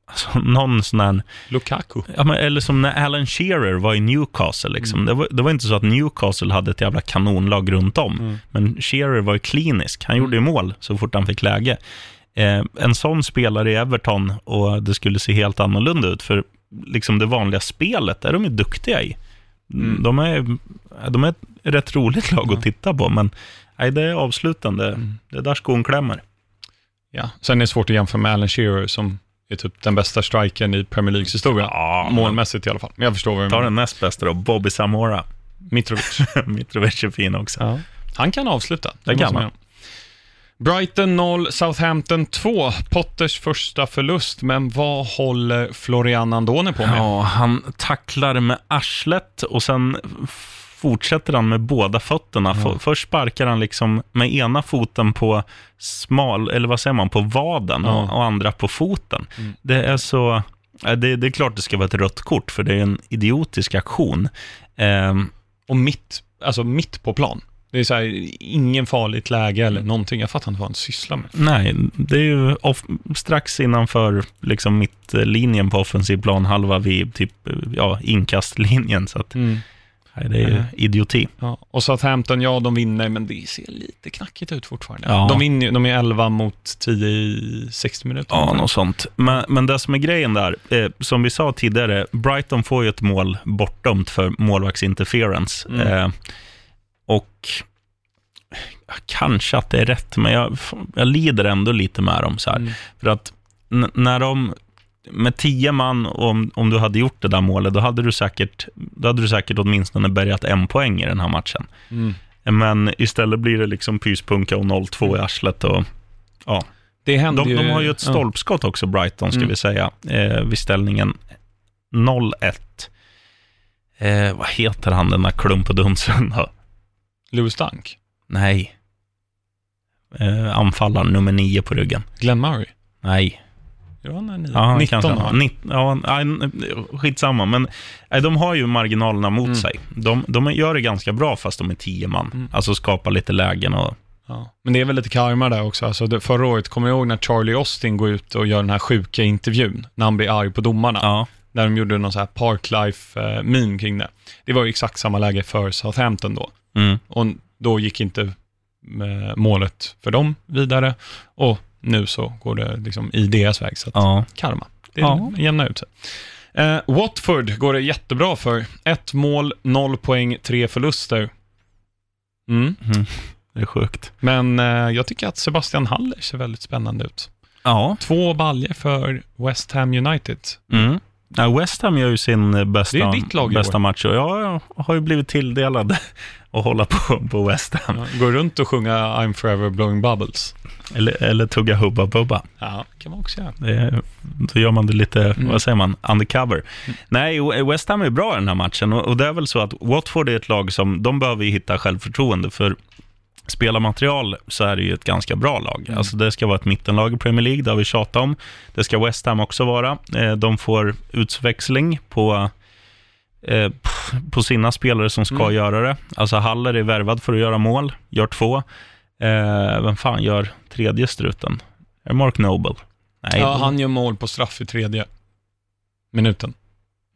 alltså, någon sån här, Lukaku. ja, men, eller som när Alan Shearer var i Newcastle. Liksom. Det, var, det var inte så att Newcastle hade ett jävla kanonlag runt om, Mm. men Shearer var ju klinisk. Han gjorde ju mål så fort han fick läge. Eh, en sån spelare i Everton och det skulle se helt annorlunda ut, för liksom det vanliga spelet är de ju duktiga i. Mm. De, är, de är ett rätt roligt lag att titta på, men nej, det är avslutande. Mm. Det är där skon klämmer. Ja. Sen är det svårt att jämföra med Alan Shearer som är typ den bästa strikern i Premier Leagues historia. Ja, Målmässigt i alla fall. Men jag förstår vad du Ta menar. den näst bästa då, Bobby Zamora. Mitrovic. Mitrovic är fin också. ja. Han kan avsluta. Det kan man. Brighton 0, Southampton 2. Potters första förlust, men vad håller Florian Andone på med? Ja, han tacklar med arslet och sen fortsätter han med båda fötterna. F- Först sparkar han liksom med ena foten på smal, eller vad säger man, på vaden Ja. och, och andra på foten. Mm. Det är så... ja, Det, det är klart det ska vara ett rött kort, för det är en idiotisk aktion. Ehm, Och mitt, alltså mitt på plan. Det är så här, ingen farligt läge eller någonting. Jag fattar inte vad han sysslar med. Nej, det är ju off- strax innanför liksom mittlinjen på offensiv plan, halva vid typ, ja, inkastlinjen. Så att, Nej, det är ju idioti. Ja. Och Southampton, ja, de vinner, men det ser lite knackigt ut fortfarande. Ja. De, vinner, de är 11 mot 10 i 60 minuter. Ja, något sånt. Men, men det som är grejen där, eh, som vi sa tidigare, Brighton får ju ett mål bortdömt för målvaktsinterference. Mm. Eh, och kanske att det är rätt, men jag, jag lider ändå lite med dem. Så här. Mm. För att när de, med tio man, om, om du hade gjort det där målet, då hade du säkert, då hade du säkert åtminstone bärgat en poäng i den här matchen. Mm. Men istället blir det liksom pyspunka och 0-2 i arslet. Och, ja. Det händer de, ju... de har ju ett ja. stolpskott också, Brighton, ska Mm. vi säga, eh, vid ställningen 0-1. Eh, vad heter han, den där klumpedunsen då? Lewis Dunk, Nej. Eh, anfallaren, nummer nio på ryggen. Glenn Murray. Nej. Ja, han är nio. Ja, 19 kanske. har han. Nitt, ja, nej, skitsamma, men nej, de har ju marginalerna mot Mm. sig. De, de gör det ganska bra fast de är tio man. Mm. Alltså skapar lite lägen och... Ja. Men det är väl lite karma där också. Alltså, det, förra året, kommer jag ihåg när Charlie Austin går ut och gör den här sjuka intervjun, när han blir arg på domarna, Ja, där de gjorde någon så här Parklife-meme kring det. Det var ju exakt samma läge för Southampton då. mm, Och då gick inte eh, målet för dem vidare och nu så går det liksom i deras väg. Så ja. karma. Det Ja. jämnar ut sig. Eh, Watford går det jättebra för. Ett mål, noll poäng, tre förluster. Mm. Mm. Det är sjukt. Men eh, jag tycker att Sebastian Haller ser väldigt spännande ut. Ja. Två baljer för West Ham United. Mm. Ja, West Ham gör ju sin eh, bästa, bästa match och jag har ju blivit tilldelad att hålla på, på West Ham. Ja, går runt och sjunga I'm forever blowing bubbles. Eller, eller tugga Hubba Bubba. Ja, kan man också göra. Det då gör man det lite, Mm. vad säger man, undercover. Nej, West Ham är bra i den här matchen och, och det är väl så att Watford är ett lag som, de behöver ju hitta självförtroende för spelarmaterial så är det ju ett ganska bra lag. Mm. Alltså det ska vara ett mittenlag i Premier League, det har vi tjatat om. Det ska West Ham också vara. Eh, De får utväxling på, eh, på sina spelare som ska Mm. göra det. Alltså Haller är värvad för att göra mål, gör två. Eh, vem fan gör tredje struten? Är Mark Noble? Nej, Ja, han gör mål på straff i tredje minuten.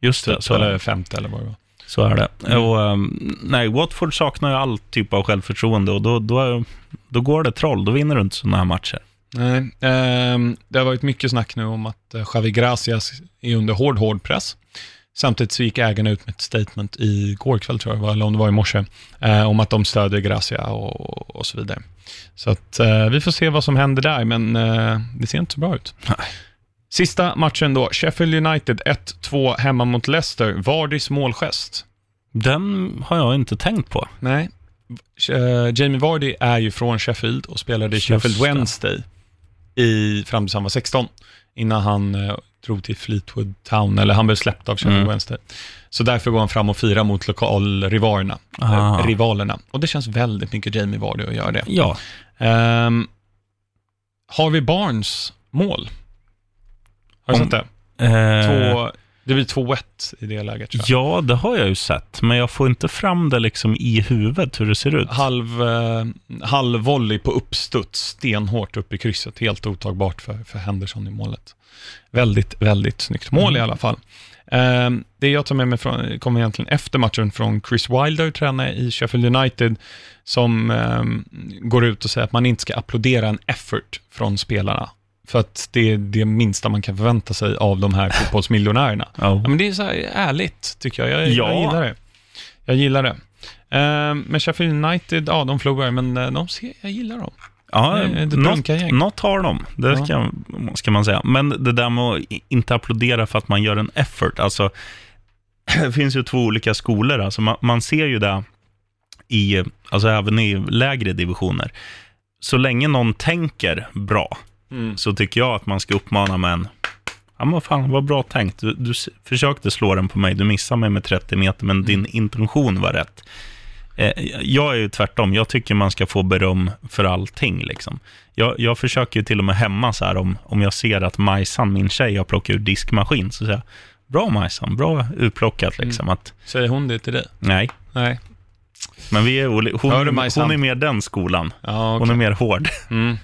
just det. Typ, Så, eller femte eller vad det var. Så är det. Mm. Och, ehm, nej, Watford saknar ju all typ av självförtroende och då, då, då går det troll. Då vinner du inte sådana här matcher. Nej, ehm, det har varit mycket snack nu om att eh, Javi Gracias är under hård, hård press. Samtidigt så gick ägarna ut med ett statement i går kväll, tror jag, eller om det var i morse, eh, om att de stödjer Gracia och, och så vidare. Så att eh, vi får se vad som händer där, men eh, det ser inte så bra ut. Nej. Sista matchen då, Sheffield United 1-2 hemma mot Leicester. Vardys målgest. Den har jag inte tänkt på. Nej. Eh, Jamie Vardy är ju från Sheffield och spelade i Sheffield. Wednesday i, fram tills han var 16, innan han eh, drog till Fleetwood Town, eller han blev släppt av Sheffield Mm. Wednesday. Så därför går han fram och firar mot lokalrivalerna. Eh, rivalerna. Och det känns väldigt mycket Jamie Vardy att göra det. Ja, Um, Harvey Barnes mål. Har du sett det? eh, Två, det blir 2-1 i det läget tror jag. ja, det har jag ju sett, men jag får inte fram det liksom i huvudet hur det ser ut. Halv, eh, halv volley på uppstuds, stenhårt upp i krysset. Helt otagbart för, för Henderson i målet. Väldigt, väldigt snyggt mål Mm. i alla fall. Eh, det jag tar med mig från, kommer egentligen efter matchen från Chris Wilder, tränare i Sheffield United, som eh, går ut och säger att man inte ska applådera en effort från spelarna. För att det är det minsta man kan förvänta sig av de här fotbollsmiljonärerna. Ja. Ja, men det är så här ärligt, tycker jag. Jag, Ja. jag gillar det. Jag gillar det. Eh, men Sheffield United, ja, de förlorar, men eh, de ser, jag gillar dem. Ja, något, något har de, det Ja. ska, ska man säga. Men det där med att inte applådera för att man gör en effort, alltså, det finns ju två olika skolor. Alltså, man, man ser ju det i, alltså även i lägre divisioner. Så länge någon tänker bra, så tycker jag att man ska uppmana en Ja, men fan, vad bra tänkt. Du, du försökte slå den på mig, du missade mig med 30 meter, men din intention var rätt. Eh, jag är ju tvärtom, jag tycker man ska få beröm för allting. Liksom. Jag, jag försöker ju till och med hemma, så här, om, om jag ser att Majsan, min tjej, har plockat ur diskmaskin, så säger jag, bra Majsan, bra utplockat. Liksom. Att, Säger hon det till dig? nej, Nej. men vi är, hon, Majsan? hon är mer den skolan. Ja, Hon okej. är mer hård. mm.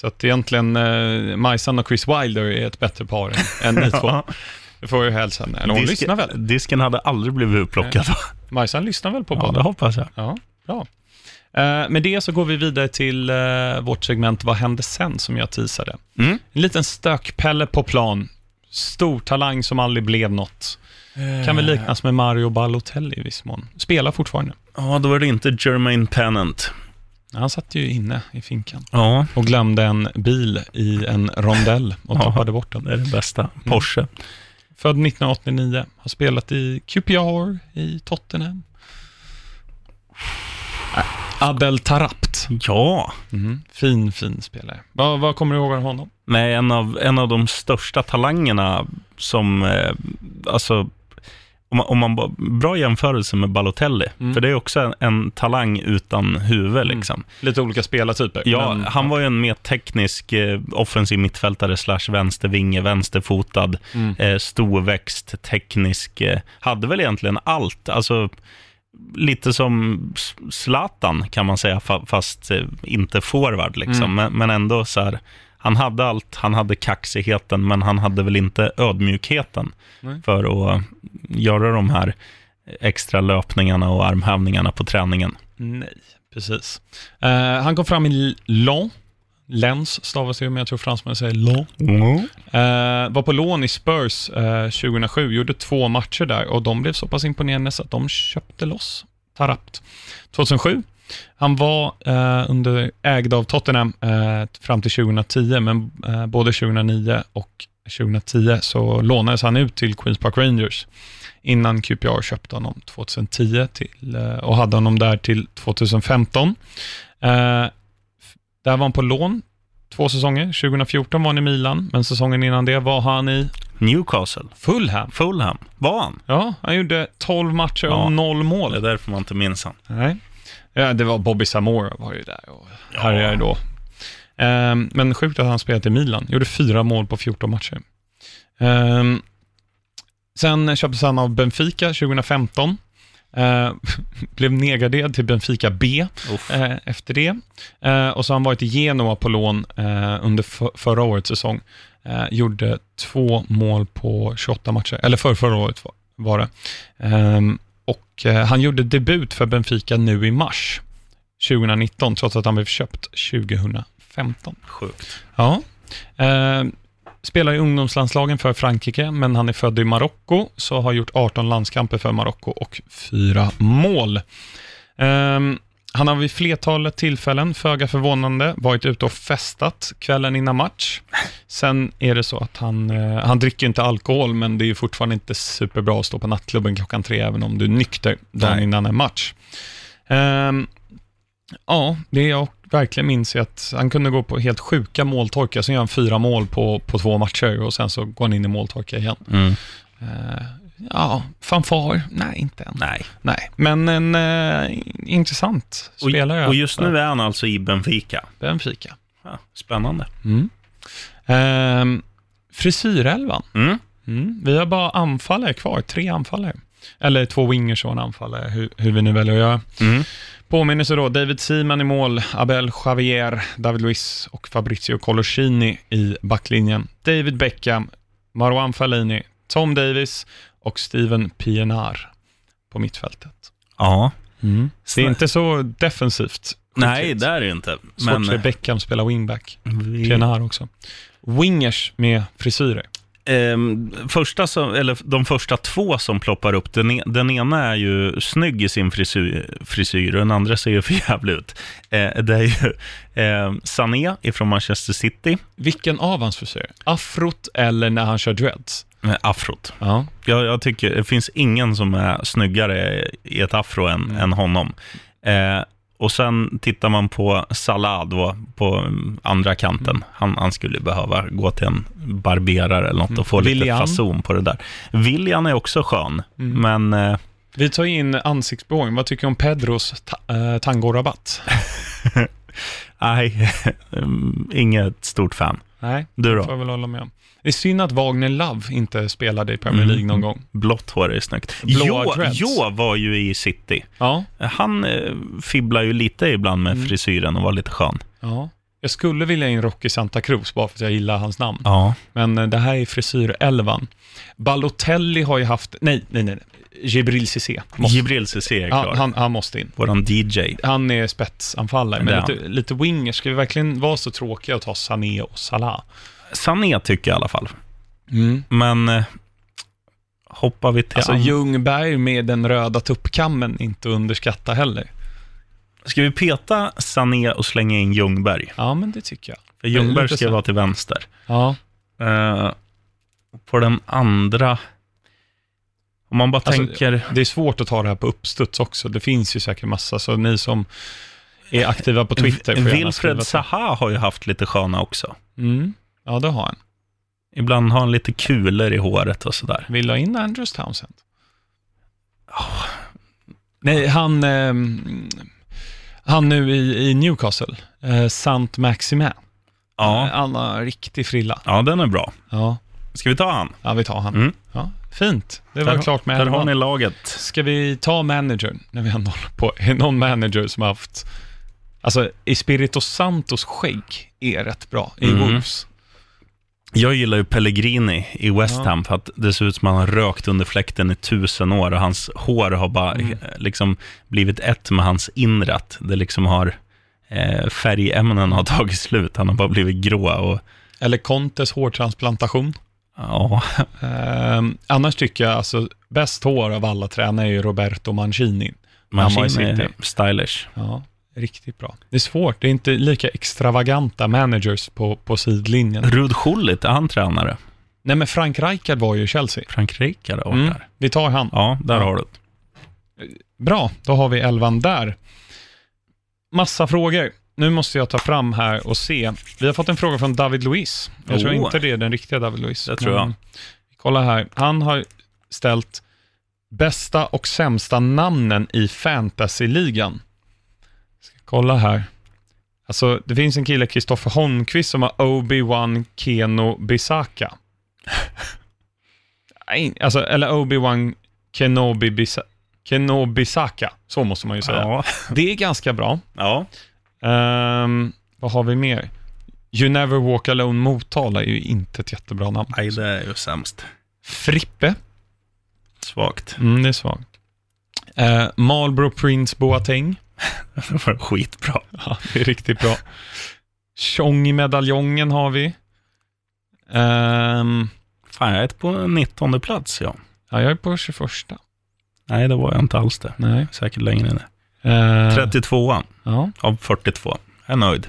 Så att egentligen, eh, Majsan och Chris Wilder är ett bättre par än, ni två. Ja. Det får jag hälsa henne. Eller hon Disken- lyssnar väl? Disken hade aldrig blivit upplockad. Majsan lyssnar väl på Ja, podden? det hoppas jag. Ja, bra. Eh, med det så går vi vidare till eh, vårt segment Vad hände sen, som jag teasade. Mm. En liten stökpelle på plan. Stor talang som aldrig blev något. Kan väl liknas med Mario Balotelli i viss mån. Spelar fortfarande. Ja, då är det inte Jermaine Pennant. Han satt ju inne i finkan Ja, och glömde en bil i en rondell och Ja. tappade bort den. det är det bästa. Porsche. Född 1989, har spelat i QPR, i Tottenham. Adel Tarapt. Ja. Mhm. Fin, fin spelare. Vad, vad kommer du ihåg av honom? Nej, en av, en av de största talangerna som, eh, alltså, om man, om man bra jämförelse med Balotelli, Mm. för det är också en, en talang utan huvud liksom. Lite olika spelartyper. Ja, men- han var ju en mer teknisk eh, offensiv mittfältare slash vänstervinge, vänsterfotad, Mm. eh, storväxt, teknisk, eh, hade väl egentligen allt. Alltså, lite som Zlatan kan man säga, fa- fast eh, inte forward liksom. Mm. Men, men ändå så här, han hade allt, han hade kaxigheten, men han hade väl inte ödmjukheten Nej. för att göra de här extra löpningarna och armhävningarna på träningen. Nej, precis. Eh, han kom fram i Lens. Lens stavas det, men jag tror fransmännen säger Lens. Eh, var på lån i Spurs eh, 2007, gjorde två matcher där och de blev så pass imponerande så att de köpte loss Tarapt. 2007, han var eh, under, ägd av Tottenham eh, fram till 2010, men eh, både 2009 och 2010 så lånades han ut till Queens Park Rangers innan QPR köpte honom 2010 till, eh, och hade honom där till 2015. Eh, där var han på lån två säsonger. 2014 var han i Milan, men säsongen innan det var han i Newcastle, Fulham. Fulham, var han? Ja, han gjorde 12 matcher Ja. och noll mål. Det är därför man inte minns han. Nej. Ja, det var Bobby Zamora var ju där och härjade då. Ehm, men sjukt att han spelat i Milan. Gjorde fyra mål på 14 matcher. Ehm, sen köptes han av Benfica 2015. Ehm, blev nedgraderad till Benfica B eh, efter det. Eh, och så har han varit i Genoa på lån eh, under för, förra årets säsong. Gjorde två mål på 28 matcher, eller för förra året var, det. Ehm, och eh, han gjorde debut för Benfica nu i mars 2019, trots att han blev köpt 2015. Sjukt. Ja. Eh, spelar i ungdomslandslagen för Frankrike, men han är född i Marocko, så har gjort 18 landskamper för Marocko och fyra mål. Ehm, han har vid flertalet tillfällen, föga förvånande, varit ute och festat kvällen innan match. Sen är det så att han, eh, han dricker inte alkohol, men det är fortfarande inte superbra att stå på nattklubben klockan tre, även om du är nykter dagen Nej. innan en match. Ehm, ja, det jag verkligen minns är att han kunde gå på helt sjuka måltorkar, sen gör han fyra mål på, på två matcher och sen så går han in i måltorka igen. Mm. Eh, ja, fanfar? Nej, inte än. Nej. Nej, men en eh, intressant Och, spelare. och just nu är han alltså i Benfica. Benfica. Ja, spännande. Mm. Ehm, frisyrelvan. Mm. Mm. Vi har bara anfallare kvar, tre anfallare. Eller två wingers och en anfallare, hur, hur vi nu väljer att göra. Mm. Påminnelse då, David Seaman i mål, Abel Javier, David Luiz och Fabrizio Coloscini i backlinjen. David Beckham, Marwan Fellini, Tom Davis och Steven Pienaar på mittfältet. Ja. Det är inte så defensivt. Nej, det är det inte. Svårt Men för Beckham spelar wingback. vi, Pienaar också. Wingers med frisyrer. ehm, första som, eller de första två som ploppar upp, den, e- den ena är ju snygg i sin frisyr, frisyr och den andra ser ju för jävligt ut. Eh, det är ju eh, Sané ifrån Manchester City, Vilken av hans frisyrer? Afrot eller när han kör dreads? Afrot. Ja. Jag, jag tycker det finns ingen som är snyggare i ett afro än, Mm. än honom. Eh, och sen tittar man på Salah då, på mm, andra kanten. Mm. Han, han skulle behöva gå till en barberare eller något och få lite Willian. fason på det där. William är också skön, Mm. men eh, Vi tar in ansiktsbehåring. Vad tycker du om Pedros ta- äh, tangorabatt? nej, mm, inget stort fan. Nej, Du får jag då? väl hålla med om. Det är synd att Wagner Love inte spelade i Premier Mm. League någon gång. Blått hår är snyggt. Blåa Jo, dreads. jo var ju i City. Ja, Han eh, fibblar ju lite ibland med Mm. frisyren och var lite skön. ja. Jag skulle vilja in Rocky Santa Cruz, bara för att jag gillar hans namn. Ja. Men eh, det här är frisyrelvan. Balotelli har ju haft, nej, nej, nej, Jibril Cissé. Måste- Jibril Cissé är klar. han, han, han måste in. Våran DJ. Han är spetsanfallare, men lite, lite winger. Ska vi verkligen vara så tråkiga och ta Sané och Salah? Sané tycker jag i alla fall. Mm. Men eh, hoppar vi till... Alltså Ljungberg med den röda tuppkammen, inte underskatta heller. Ska vi peta Sané och slänga in Ljungberg? Ja, men det tycker jag. För Ljungberg ska vara till vänster. Ja, Eh, på den andra... Om man bara Alltså, tänker... det är svårt att ta det här på uppstuds också. Det finns ju säkert massa, så ni som är aktiva på Twitter får Wilfred. Zaha har ju haft lite sköna också. Mm. Ja, det har han. Ibland har han lite kulor i håret och sådär. Vill du ha in Andrews Townsend? Nej, han, ehm, han nu i, i Newcastle, eh, Sant Maximin. Ja, Han har riktig frilla. ja den är bra. Ja, Ska vi ta han? ja vi tar han. Mm. Ja, fint, det var Där- klart med Där har ni laget. Ska vi ta managern, när vi ändå håller på? Är någon manager som har haft... Alltså, Espirito Santos skägg är rätt bra i Mm. Wolves. Jag gillar ju Pellegrini i West. Ham för att det ser ut som att han har rökt under fläkten i tusen år och hans hår har bara Mm. eh, liksom blivit ett med hans inrat. Det liksom har eh, färgämnen har tagit slut. Han har bara blivit grå och Eller Contes hårtransplantation. ja, Ehm, annars tycker jag, alltså, bäst hår av alla tränare är ju Roberto Mancini. Mancini är stylish. Ja, riktigt bra. Det är svårt, det är inte lika extravaganta managers på, på sidlinjen. Rud Schullit, är han tränare? Nej, men Frank Rijkaard var ju i Chelsea. Frank Rijkaard har Mm, där. vi tar han. Ja, där Ja. har du det. Bra, då har vi elvan där. Massa frågor. Nu måste jag ta fram här och se. Vi har fått en fråga från David Luiz. Jag tror Oh. inte det är den riktiga David Luiz. Det tror jag. Kolla här. Han har ställt bästa och sämsta namnen i fantasyligan. Kolla här. Alltså, det finns en kille, Kristoffer Holmqvist, som har Obi-Wan Keno Bisaka. Alltså, eller Obi-Wan Kenobi Bisa- Kenobisaka. Så måste man ju säga. Ja. Det är ganska bra. ja. Ehm, vad har vi mer? You Never Walk Alone Motala är ju inte ett jättebra namn. Nej, det är ju sämst. Frippe, Svagt. mm, det är svagt. Uh, Marlboro Prince Boateng, Det var skitbra. ja, det är riktigt bra. Tjong-medaljongen har vi. Ehm, Fan, jag är på 19 plats, ja. ja, jag är på 21. Nej, det var jag inte alls det. Nej. Säkert längre ner. Uh, 32 Ja. av 42. Jag är nöjd.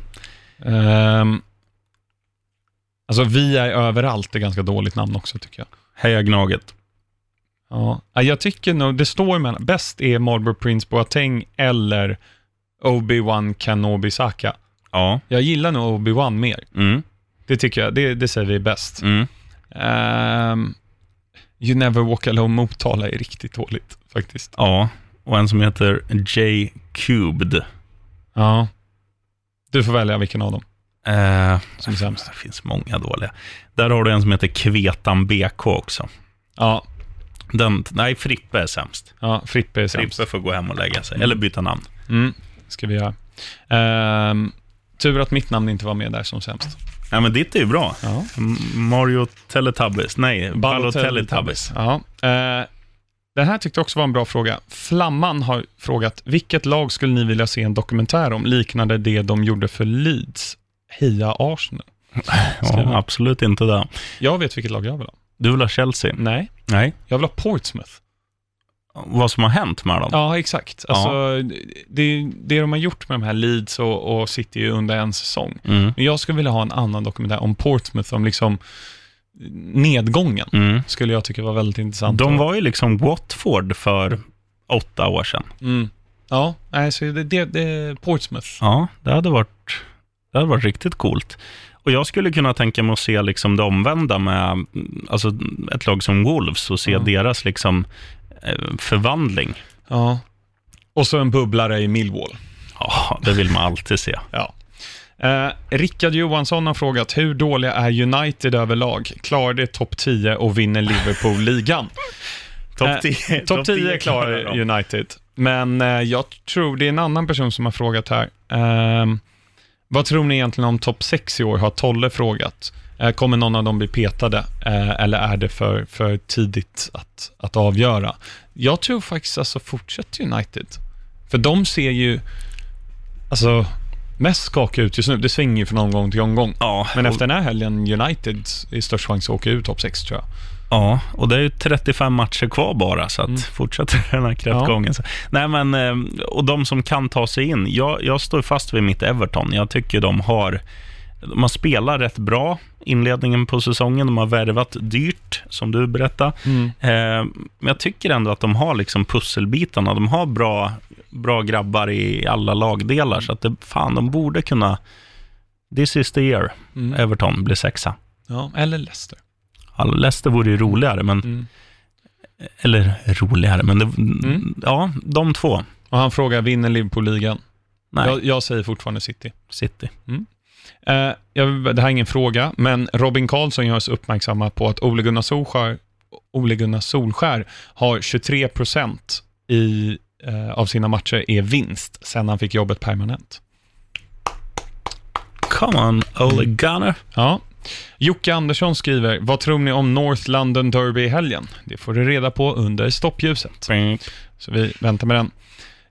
Ehm, alltså, Vi är överallt är ganska dåligt namn också, tycker jag. Heja Gnaget. Ja, Ja, jag tycker nog, det står mellan, bäst är Marlboro Prince Boateng eller Obi-Wan Kenobi Saka. Ja. Jag gillar nog Obi-Wan mer. Mm. Det tycker jag, det, det säger vi är bäst. Mm. Ehm, you Never Walk Alone Motala är riktigt dåligt faktiskt. Ja. Och en som heter J. Cubed. Ja. Du får välja vilken av dem Eh, som är sämst. det finns många dåliga. Där har du en som heter Kvetan BK också. Ja, Den, nej, Frippe är sämst. ja Frippe är sämst. Frippe får gå hem och lägga sig. Eller byta namn. Mm, ska vi göra. Ehm, tur att mitt namn inte var med där som sämst. Ja, men ditt är ju bra. Ja. Mario Teletubbies. Nej, Balotelli Tubbis. Ja. Eh, den här tyckte jag också var en bra fråga. Flamman har frågat, vilket lag skulle ni vilja se en dokumentär om, liknande det de gjorde för Leeds? Heja Arsenal. Ja, absolut inte det. Jag vet vilket lag jag vill ha. Du vill ha Chelsea? Nej, Nej. jag vill ha Portsmouth. Vad som har hänt med dem? Ja, exakt. Alltså, det, det de har gjort med de här Leeds och, och City under en säsong. Mm. Men jag skulle vilja ha en annan dokumentär om Portsmouth, om liksom nedgången. Mm. Skulle jag tycka var väldigt intressant. De var ju liksom Watford för åtta år sedan. Mm. Ja, nej, så det, det, det Portsmouth. Ja, det hade varit, det hade varit riktigt coolt. Och jag skulle kunna tänka mig att se liksom det omvända med mm, alltså ett lag som Wolves och se Ja. deras liksom eh, förvandling. Ja. Och så en bubblare i Millwall. Ja, det vill man alltid se. Ja. Eh, Rickard Johansson har frågat, hur dåliga är United överlag? Klarar det topp 10 och vinner Liverpool ligan? Topp Eh, 10 Topp 10 klarar de. United. Men eh, jag tror det är en annan person som har frågat här. Ehm, Vad tror ni egentligen om topp 6 i år, har Tolle frågat. Eh, Kommer någon av dem bli petade, eh, eller är det för, för tidigt att, att avgöra? Jag tror faktiskt, alltså, fortsätter United. För de ser ju, alltså, mest skakiga ut just nu. Det svänger ju från omgång till omgång. Ja, Men efter den här helgen, United är störst chans att åka ur topp 6, tror jag. Ja, och det är ju 35 matcher kvar bara, så att Mm. fortsätter den här kräftgången. Så. Nej, men, eh, och de som kan ta sig in. Jag, jag står fast vid mitt Everton. Jag tycker de har, de har spelat rätt bra inledningen på säsongen. De har värvat dyrt, som du berättade. Eh, men jag tycker ändå att de har liksom pusselbitarna. De har bra, bra grabbar i alla lagdelar, så att det, fan, de borde kunna... This is the year. Mm. Everton blir sexa. Ja, eller Leicester. Leicester vore ju roligare, men, Mm. eller roligare, men det, Mm. ja, de två. Och han frågar, vinner Liverpool-ligan? Nej, Jag, jag säger fortfarande City. City. Eh, jag, det här är ingen fråga, men Robin Karlsson gör oss uppmärksamma på att Ole Gunnar Solskär, Ole Gunnar Solskär har 23 procent i, eh, av sina matcher är vinst sen han fick jobbet permanent. Come on, Ole Gunnar. Ja. Jocke Andersson skriver, vad tror ni om North London Derby i helgen? Det får du reda på under stoppljuset. Så vi väntar med den.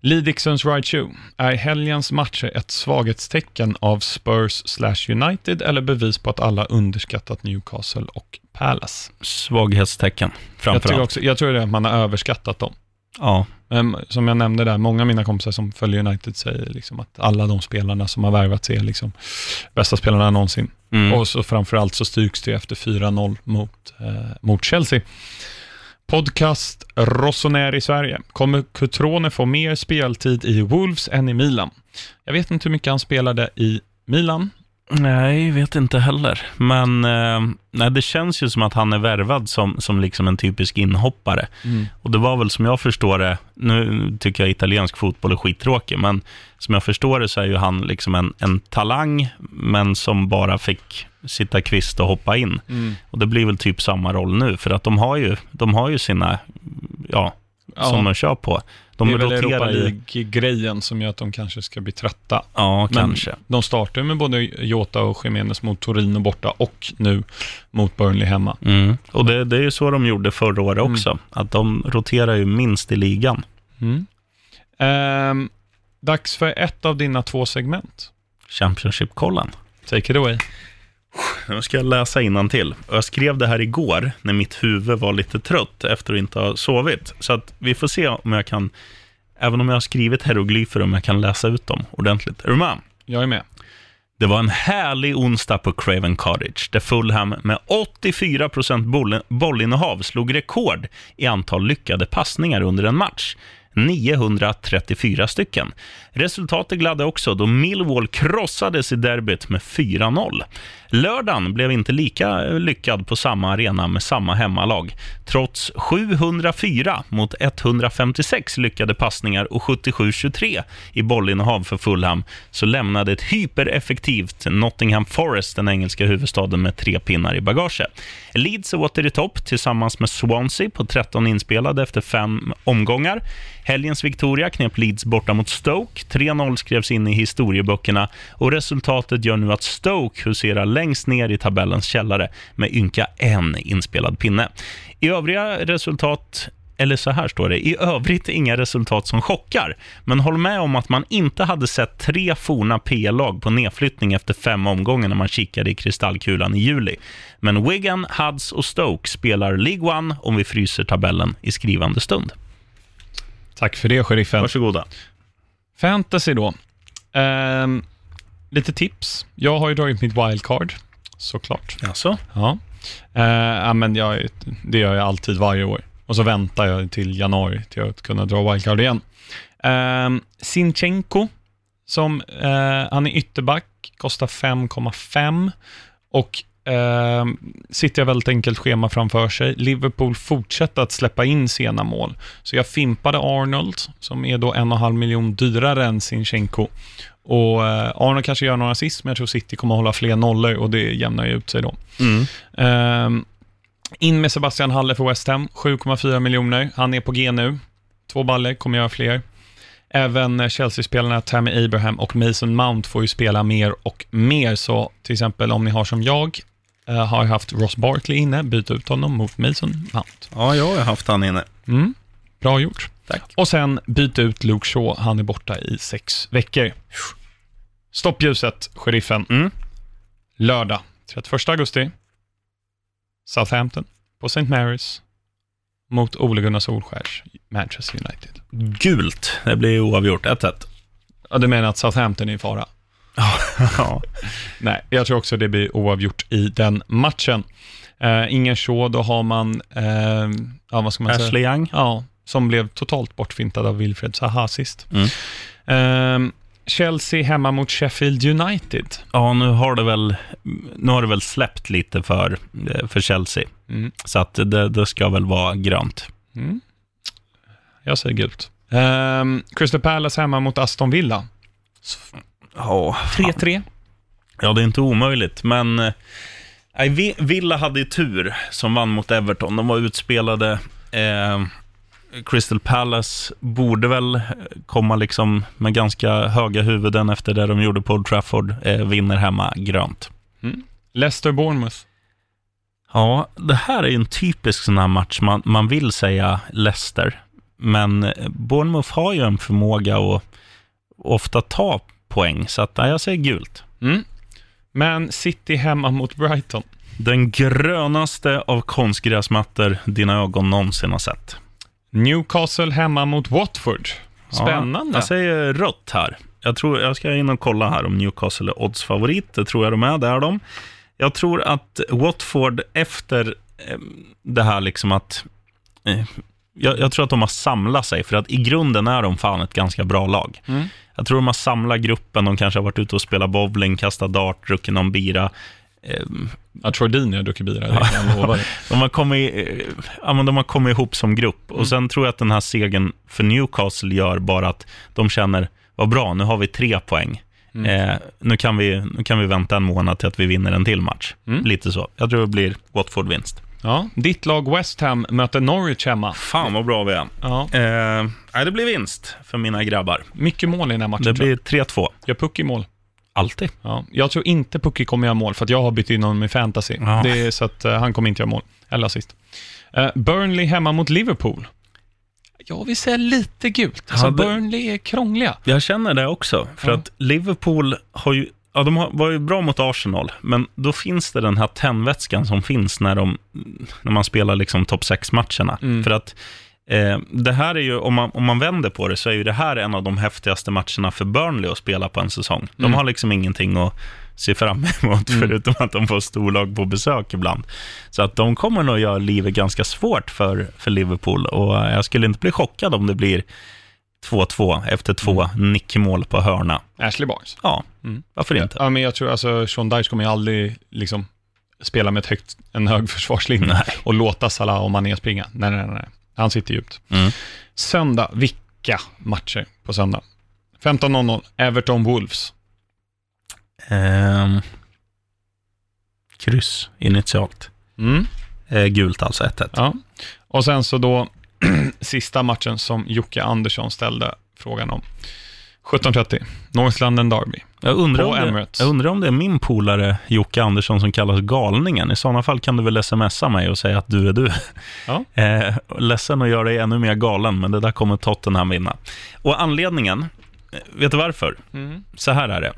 Lee Dixons Ride Shoe. Är helgens matcher ett svaghetstecken av Spurs slash United eller bevis på att alla underskattat Newcastle och Palace? Svaghetstecken, Jag, framför tycker allt. också, jag tror det är att man har överskattat dem. Ja, Men som jag nämnde där, många av mina kompisar som följer United säger liksom att alla de spelarna som har värvats är liksom bästa spelarna någonsin. mm. Och så framförallt så styrks det efter 4-0 mot, eh, mot Chelsea. Podcast Rossoneri i Sverige. Kommer Cutrone få mer speltid i Wolves än i Milan? Jag vet inte hur mycket han spelade i Milan. Nej, vet inte heller. Men eh, nej, det känns ju som att han är värvad som, som liksom en typisk inhoppare. Och det var väl som jag förstår det, nu tycker jag italiensk fotboll är skittråkig, men som jag förstår det så är ju han liksom en, en talang, men som bara fick sitta kvist och hoppa in. Och det blir väl typ samma roll nu, för att de har ju, de har ju sina, ja, som de kör på. De det är väl Europa League-grejen som gör att de kanske ska bli trötta. ja, Men kanske. De startar med både Jota och Jiménez mot Torino borta och nu mot Burnley hemma. Mm. Och det, det är ju så de gjorde förra året också, att de roterar ju minst i ligan. Mm. Ehm, dags för ett av dina två segment. Championship-kollen. Take it away. Nu ska jag läsa till. Jag skrev det här igår när mitt huvud var lite trött efter att inte ha sovit. Så att vi får se om jag kan, även om jag har skrivit hieroglyfer, om jag kan läsa ut dem ordentligt. Är du med? Jag är med. Det var en härlig onsdag på Craven Cottage, där Fulham med 84% boll, bollinnehav slog rekord i antal lyckade passningar under en match. 934 stycken. Resultatet gladde också då Millwall krossades i derbyt med 4-0. Lördagen blev inte lika lyckad på samma arena med samma hemmalag. Trots 704 mot 156 lyckade passningar och 77-23 i bollinnehav för Fulham så lämnade ett hypereffektivt Nottingham Forest den engelska huvudstaden med tre pinnar i bagage. Leeds är åter i topp tillsammans med Swansea på 13 inspelade efter fem omgångar. Helgens Victoria knep Leeds borta mot Stoke. 3-0 skrevs in i historieböckerna och resultatet gör nu att Stoke huserar längst ner i tabellens källare med ynka en inspelad pinne. I övriga resultat eller så här står det, i övrigt inga resultat som chockar. Men håll med om att man inte hade sett tre forna P-lag på nedflyttning efter fem omgångar när man kikade i kristallkulan i juli. Men Wigan, Huds och Stoke spelar League One om vi fryser tabellen i skrivande stund. Tack för det, sheriffen. Varsågoda. Fantasy då. Ehm, lite tips. Jag har ju dragit mitt wildcard, såklart. Alltså? Ja. Ja, men jag, det gör jag alltid varje år. Och så väntar jag till januari till att kunna dra wildcard igen. Um, Sinchenko, som, eh, han är ytterback, kostar 5,5 och eh, sitter jag väldigt enkelt schema framför sig. Liverpool fortsätter att släppa in sena mål. Så jag fimpade Arnold, som är då en och en halv miljon dyrare än Sinchenko. Och eh, Arnold kanske gör några assist, men jag tror City kommer att hålla fler nollor och det jämnar ju ut sig då. Mm. Ehm, in med Sebastian Halle för West Ham, 7,4 miljoner. Han är på G nu. Två baller, kommer göra fler. Även Chelsea-spelarna Tammy Abraham och Mason Mount får ju spela mer och mer, så till exempel om ni har som jag, eh, har haft Ross Barkley inne, byt ut honom mot Mason Mount. Ja, jag har haft han inne. Mm. Bra gjort. Tack. Och sen byt ut Luke Shaw, han är borta i sex veckor. Stoppljuset, sheriffen. Mm. Lördag, 31 augusti. Southampton på St. Marys mot Ole Gunnar Solskjärs Manchester United. Gult. Det blir oavgjort. 1-1. Ja, du menar att Southampton är i fara? Ja. Nej, jag tror också det blir oavgjort i den matchen. Eh, ingen Shaw, då har man, eh, ja vad ska man säga? Ashley Young. Ja, som blev totalt bortfintad av Wilfred Zaha sist. Mm. Eh, Chelsea hemma mot Sheffield United. Ja, nu har det väl, nu har det väl släppt lite för, för Chelsea. Mm. Så att det, det ska väl vara grönt. Mm. Jag säger gult. Um, Crystal Palace hemma mot Aston Villa. Ja, 3-3. Ja, det är inte omöjligt, men eh, Villa hade ju tur som vann mot Everton. De var utspelade. Eh, Crystal Palace borde väl komma liksom med ganska höga huvuden efter det de gjorde på Old Trafford. Eh, vinner hemma grönt. Leicester Bournemouth. Ja, det här är ju en typisk sån här match man, man vill säga Leicester. Men eh, Bournemouth har ju en förmåga att ofta ta poäng, så att, nej, jag säger gult. Mm. Men City hemma mot Brighton. Den grönaste av konstgräsmattor dina ögon någonsin har sett. Newcastle hemma mot Watford. Spännande. Ja, jag säger rött här. Jag, tror, jag ska in och kolla här om Newcastle är oddsfavorit. Det tror jag de är, det är de. Jag tror att Watford efter eh, det här liksom att... Jag, jag tror att de har samlat sig, för att i grunden är de fan ett ganska bra lag. Mm. Jag tror de har samlat gruppen, de kanske har varit ute och spelat bowling, kastat dart, druckit någon bira. Eh, Ja, Troy Deeney har druckit bira, det kan jag lova dig. de har kommit, eh, ja, men de har kommit ihop som grupp. Och sen tror jag att den här segern för Newcastle gör bara att de känner, vad bra, nu har vi tre poäng. Eh, nu, kan vi, nu kan vi vänta en månad till att vi vinner en till match. Mm. Lite så. Jag tror det blir Watford-vinst. Ja, ditt lag West Ham möter Norwich hemma. Fan vad bra vi är. Ja, Eh, nej, det blir vinst för mina grabbar. mycket mål i den här matchen. Det blir 3-2. Gör Puck i mål. Alltid. Ja, jag tror inte Pucky kommer göra mål, för att jag har bytt in honom i fantasy. Ja. Det är så att eh, han kommer inte göra mål. Eller assist. Uh, Burnley hemma mot Liverpool. Jag vill säga lite gult. Alltså, Ja, det- Burnley är krångliga. Jag känner det också, för Ja. att Liverpool har ju Ja, de var ju bra mot Arsenal, men då finns det den här tändvätskan som finns när, de, när man spelar liksom topp 6-matcherna. Mm. För att eh, det här är ju, om man, om man vänder på det, så är ju det här en av de häftigaste matcherna för Burnley att spela på en säsong. De Mm. har liksom ingenting att se fram emot, Mm. förutom att de får storlag på besök ibland. Så att de kommer nog göra livet ganska svårt för, för Liverpool, och jag skulle inte bli chockad om det blir 2-2 efter två nickmål på hörna. Ashley Barnes. Ja, Mm. varför inte? Ja, men jag tror alltså Sean Dyche kommer ju aldrig liksom spela med ett högt, en hög försvarslinje Nej. och låta Salah och Mané springa. Nej, nej, nej. Han sitter djupt. Mm. Söndag, vilka matcher på söndag? 15.00, Everton Wolves. Ehm, kryss initialt. Mm. Eh, gult alltså, 1-1. Ja. Och sen så då sista matchen som Jocke Andersson ställde frågan om. 17.30, North London Derby. Jag undrar, På om det, jag undrar om det är min polare Jocke Andersson som kallas galningen. I sådana fall kan du väl smsa mig och säga att du är du. Ja. Eh, ledsen att göra dig ännu mer galen, men det där kommer Tottenham vinna. Och anledningen, eh, vet du varför? Mm. Så här är det.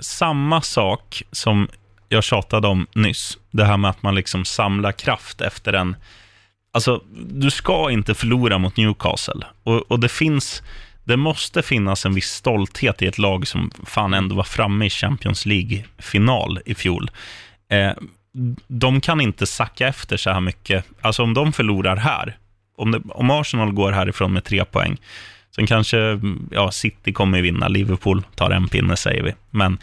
Samma sak som jag tjatade om nyss. Det här med att man liksom samlar kraft efter en... Alltså, du ska inte förlora mot Newcastle. Och, och det finns... Det måste finnas en viss stolthet i ett lag som fan ändå var framme i Champions League-final i fjol. Eh, de kan inte sacka efter så här mycket. Alltså om de förlorar här, om, det, om Arsenal går härifrån med tre poäng, sen kanske ja, City kommer vinna, Liverpool tar en pinne säger vi. Men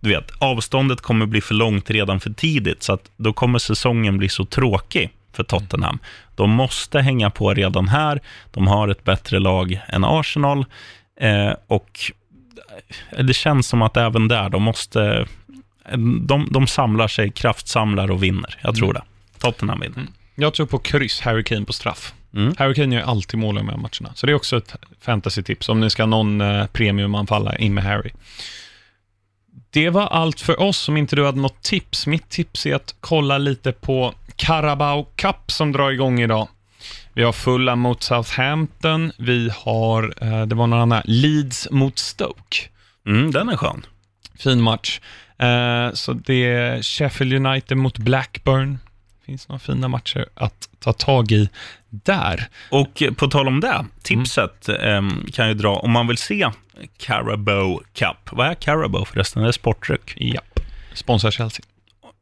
du vet, avståndet kommer bli för långt redan för tidigt, så att då kommer säsongen bli så tråkig för Tottenham. De måste hänga på redan här. De har ett bättre lag än Arsenal eh, och det känns som att även där, de måste... De, de samlar sig, kraftsamlar och vinner. Jag tror det. Tottenham vinner. Jag tror på kryss, Harry Kane på straff. Mm. Harry Kane gör alltid mål i de här matcherna. Så det är också ett fantasy-tips om ni ska någon eh, premiumanfallare in med Harry. Det var allt för oss, om inte du hade något tips. Mitt tips är att kolla lite på Carabao Cup som drar igång idag. Vi har Fulham mot Southampton, vi har, eh, det var någon annan, Leeds mot Stoke. Mm, den är skön. Fin match. Eh, så det är Sheffield United mot Blackburn. finns några fina matcher att ta tag i där. Och på tal om det, tipset em, kan jag dra, om man vill se Carabao Cup. Vad är Carabao förresten? Det är sportdryck. Japp. Sponsrar Chelsea.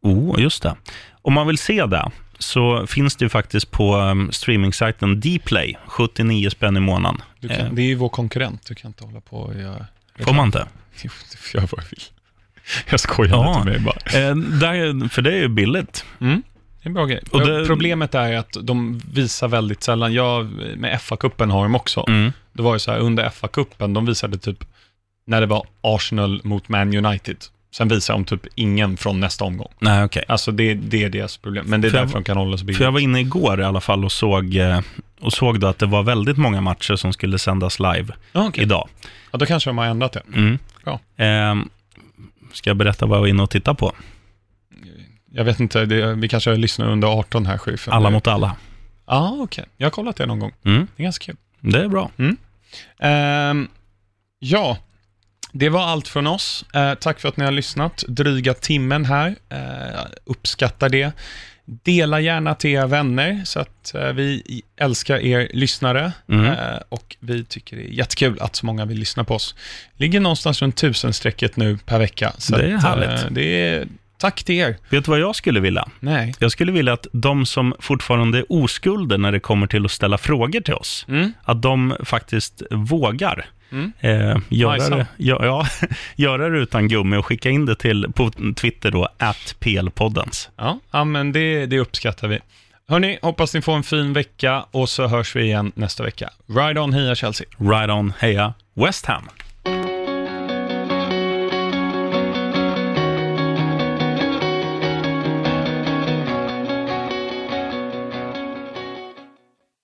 Oh, just det. Om man vill se det så finns det ju faktiskt på um, streamingsajten Dplay, 79 spänn i månaden. Du kan, Eh, Det är ju vår konkurrent, du kan inte hålla på och göra... får man inte? Jo, du får göra vad du vill. Jag skojar Ja. lite med bara. Eh, där, för det är ju billigt. Mm. Det är en bra grej. Och det- Problemet är att de visar väldigt sällan. Jag, med FA-cupen har de också. Mm. Det var ju så här, under FA-cupen, de visade typ när det var Arsenal mot Man United. Sen visar de typ ingen från nästa omgång. Nej, okej. Alltså det, det är deras problem. Men det är För jag- därför de kan hålla sig billigt. För jag var inne igår i alla fall och såg, eh, och såg då att det var väldigt många matcher som skulle sändas live Ja, okej. idag. Ja, då kanske de har ändrat det. Mm. Bra. Ehm, ska jag berätta vad jag var inne och tittade på? Jag vet inte, det, vi kanske lyssnar under 18 här, chefen. Alla mot alla. Ja, okej. Jag har kollat det någon gång. Mm. Det är ganska kul. Det är bra. Ehm, ja, det var allt från oss. Eh, tack för att ni har lyssnat. Dryga timmen här. Eh, uppskattar det. Dela gärna till era vänner så att eh, vi älskar er lyssnare Mm. eh, och vi tycker det är jättekul att så många vill lyssna på oss. Ligger någonstans runt tusenstrecket nu per vecka. Så Det är att, härligt. eh, det är, tack till er. Vet du vad jag skulle vilja? Nej. Jag skulle vilja att de som fortfarande är oskulder när det kommer till att ställa frågor till oss, Mm. att de faktiskt vågar Mm. eh, göra, det, ja, ja, göra det utan gummi och skicka in det till, på Twitter då, at PLpoddens. Ja, ja men det, det uppskattar vi. Hörni, hoppas ni får en fin vecka och så hörs vi igen nästa vecka. Ride on, heja Chelsea! Right on, heja West Ham!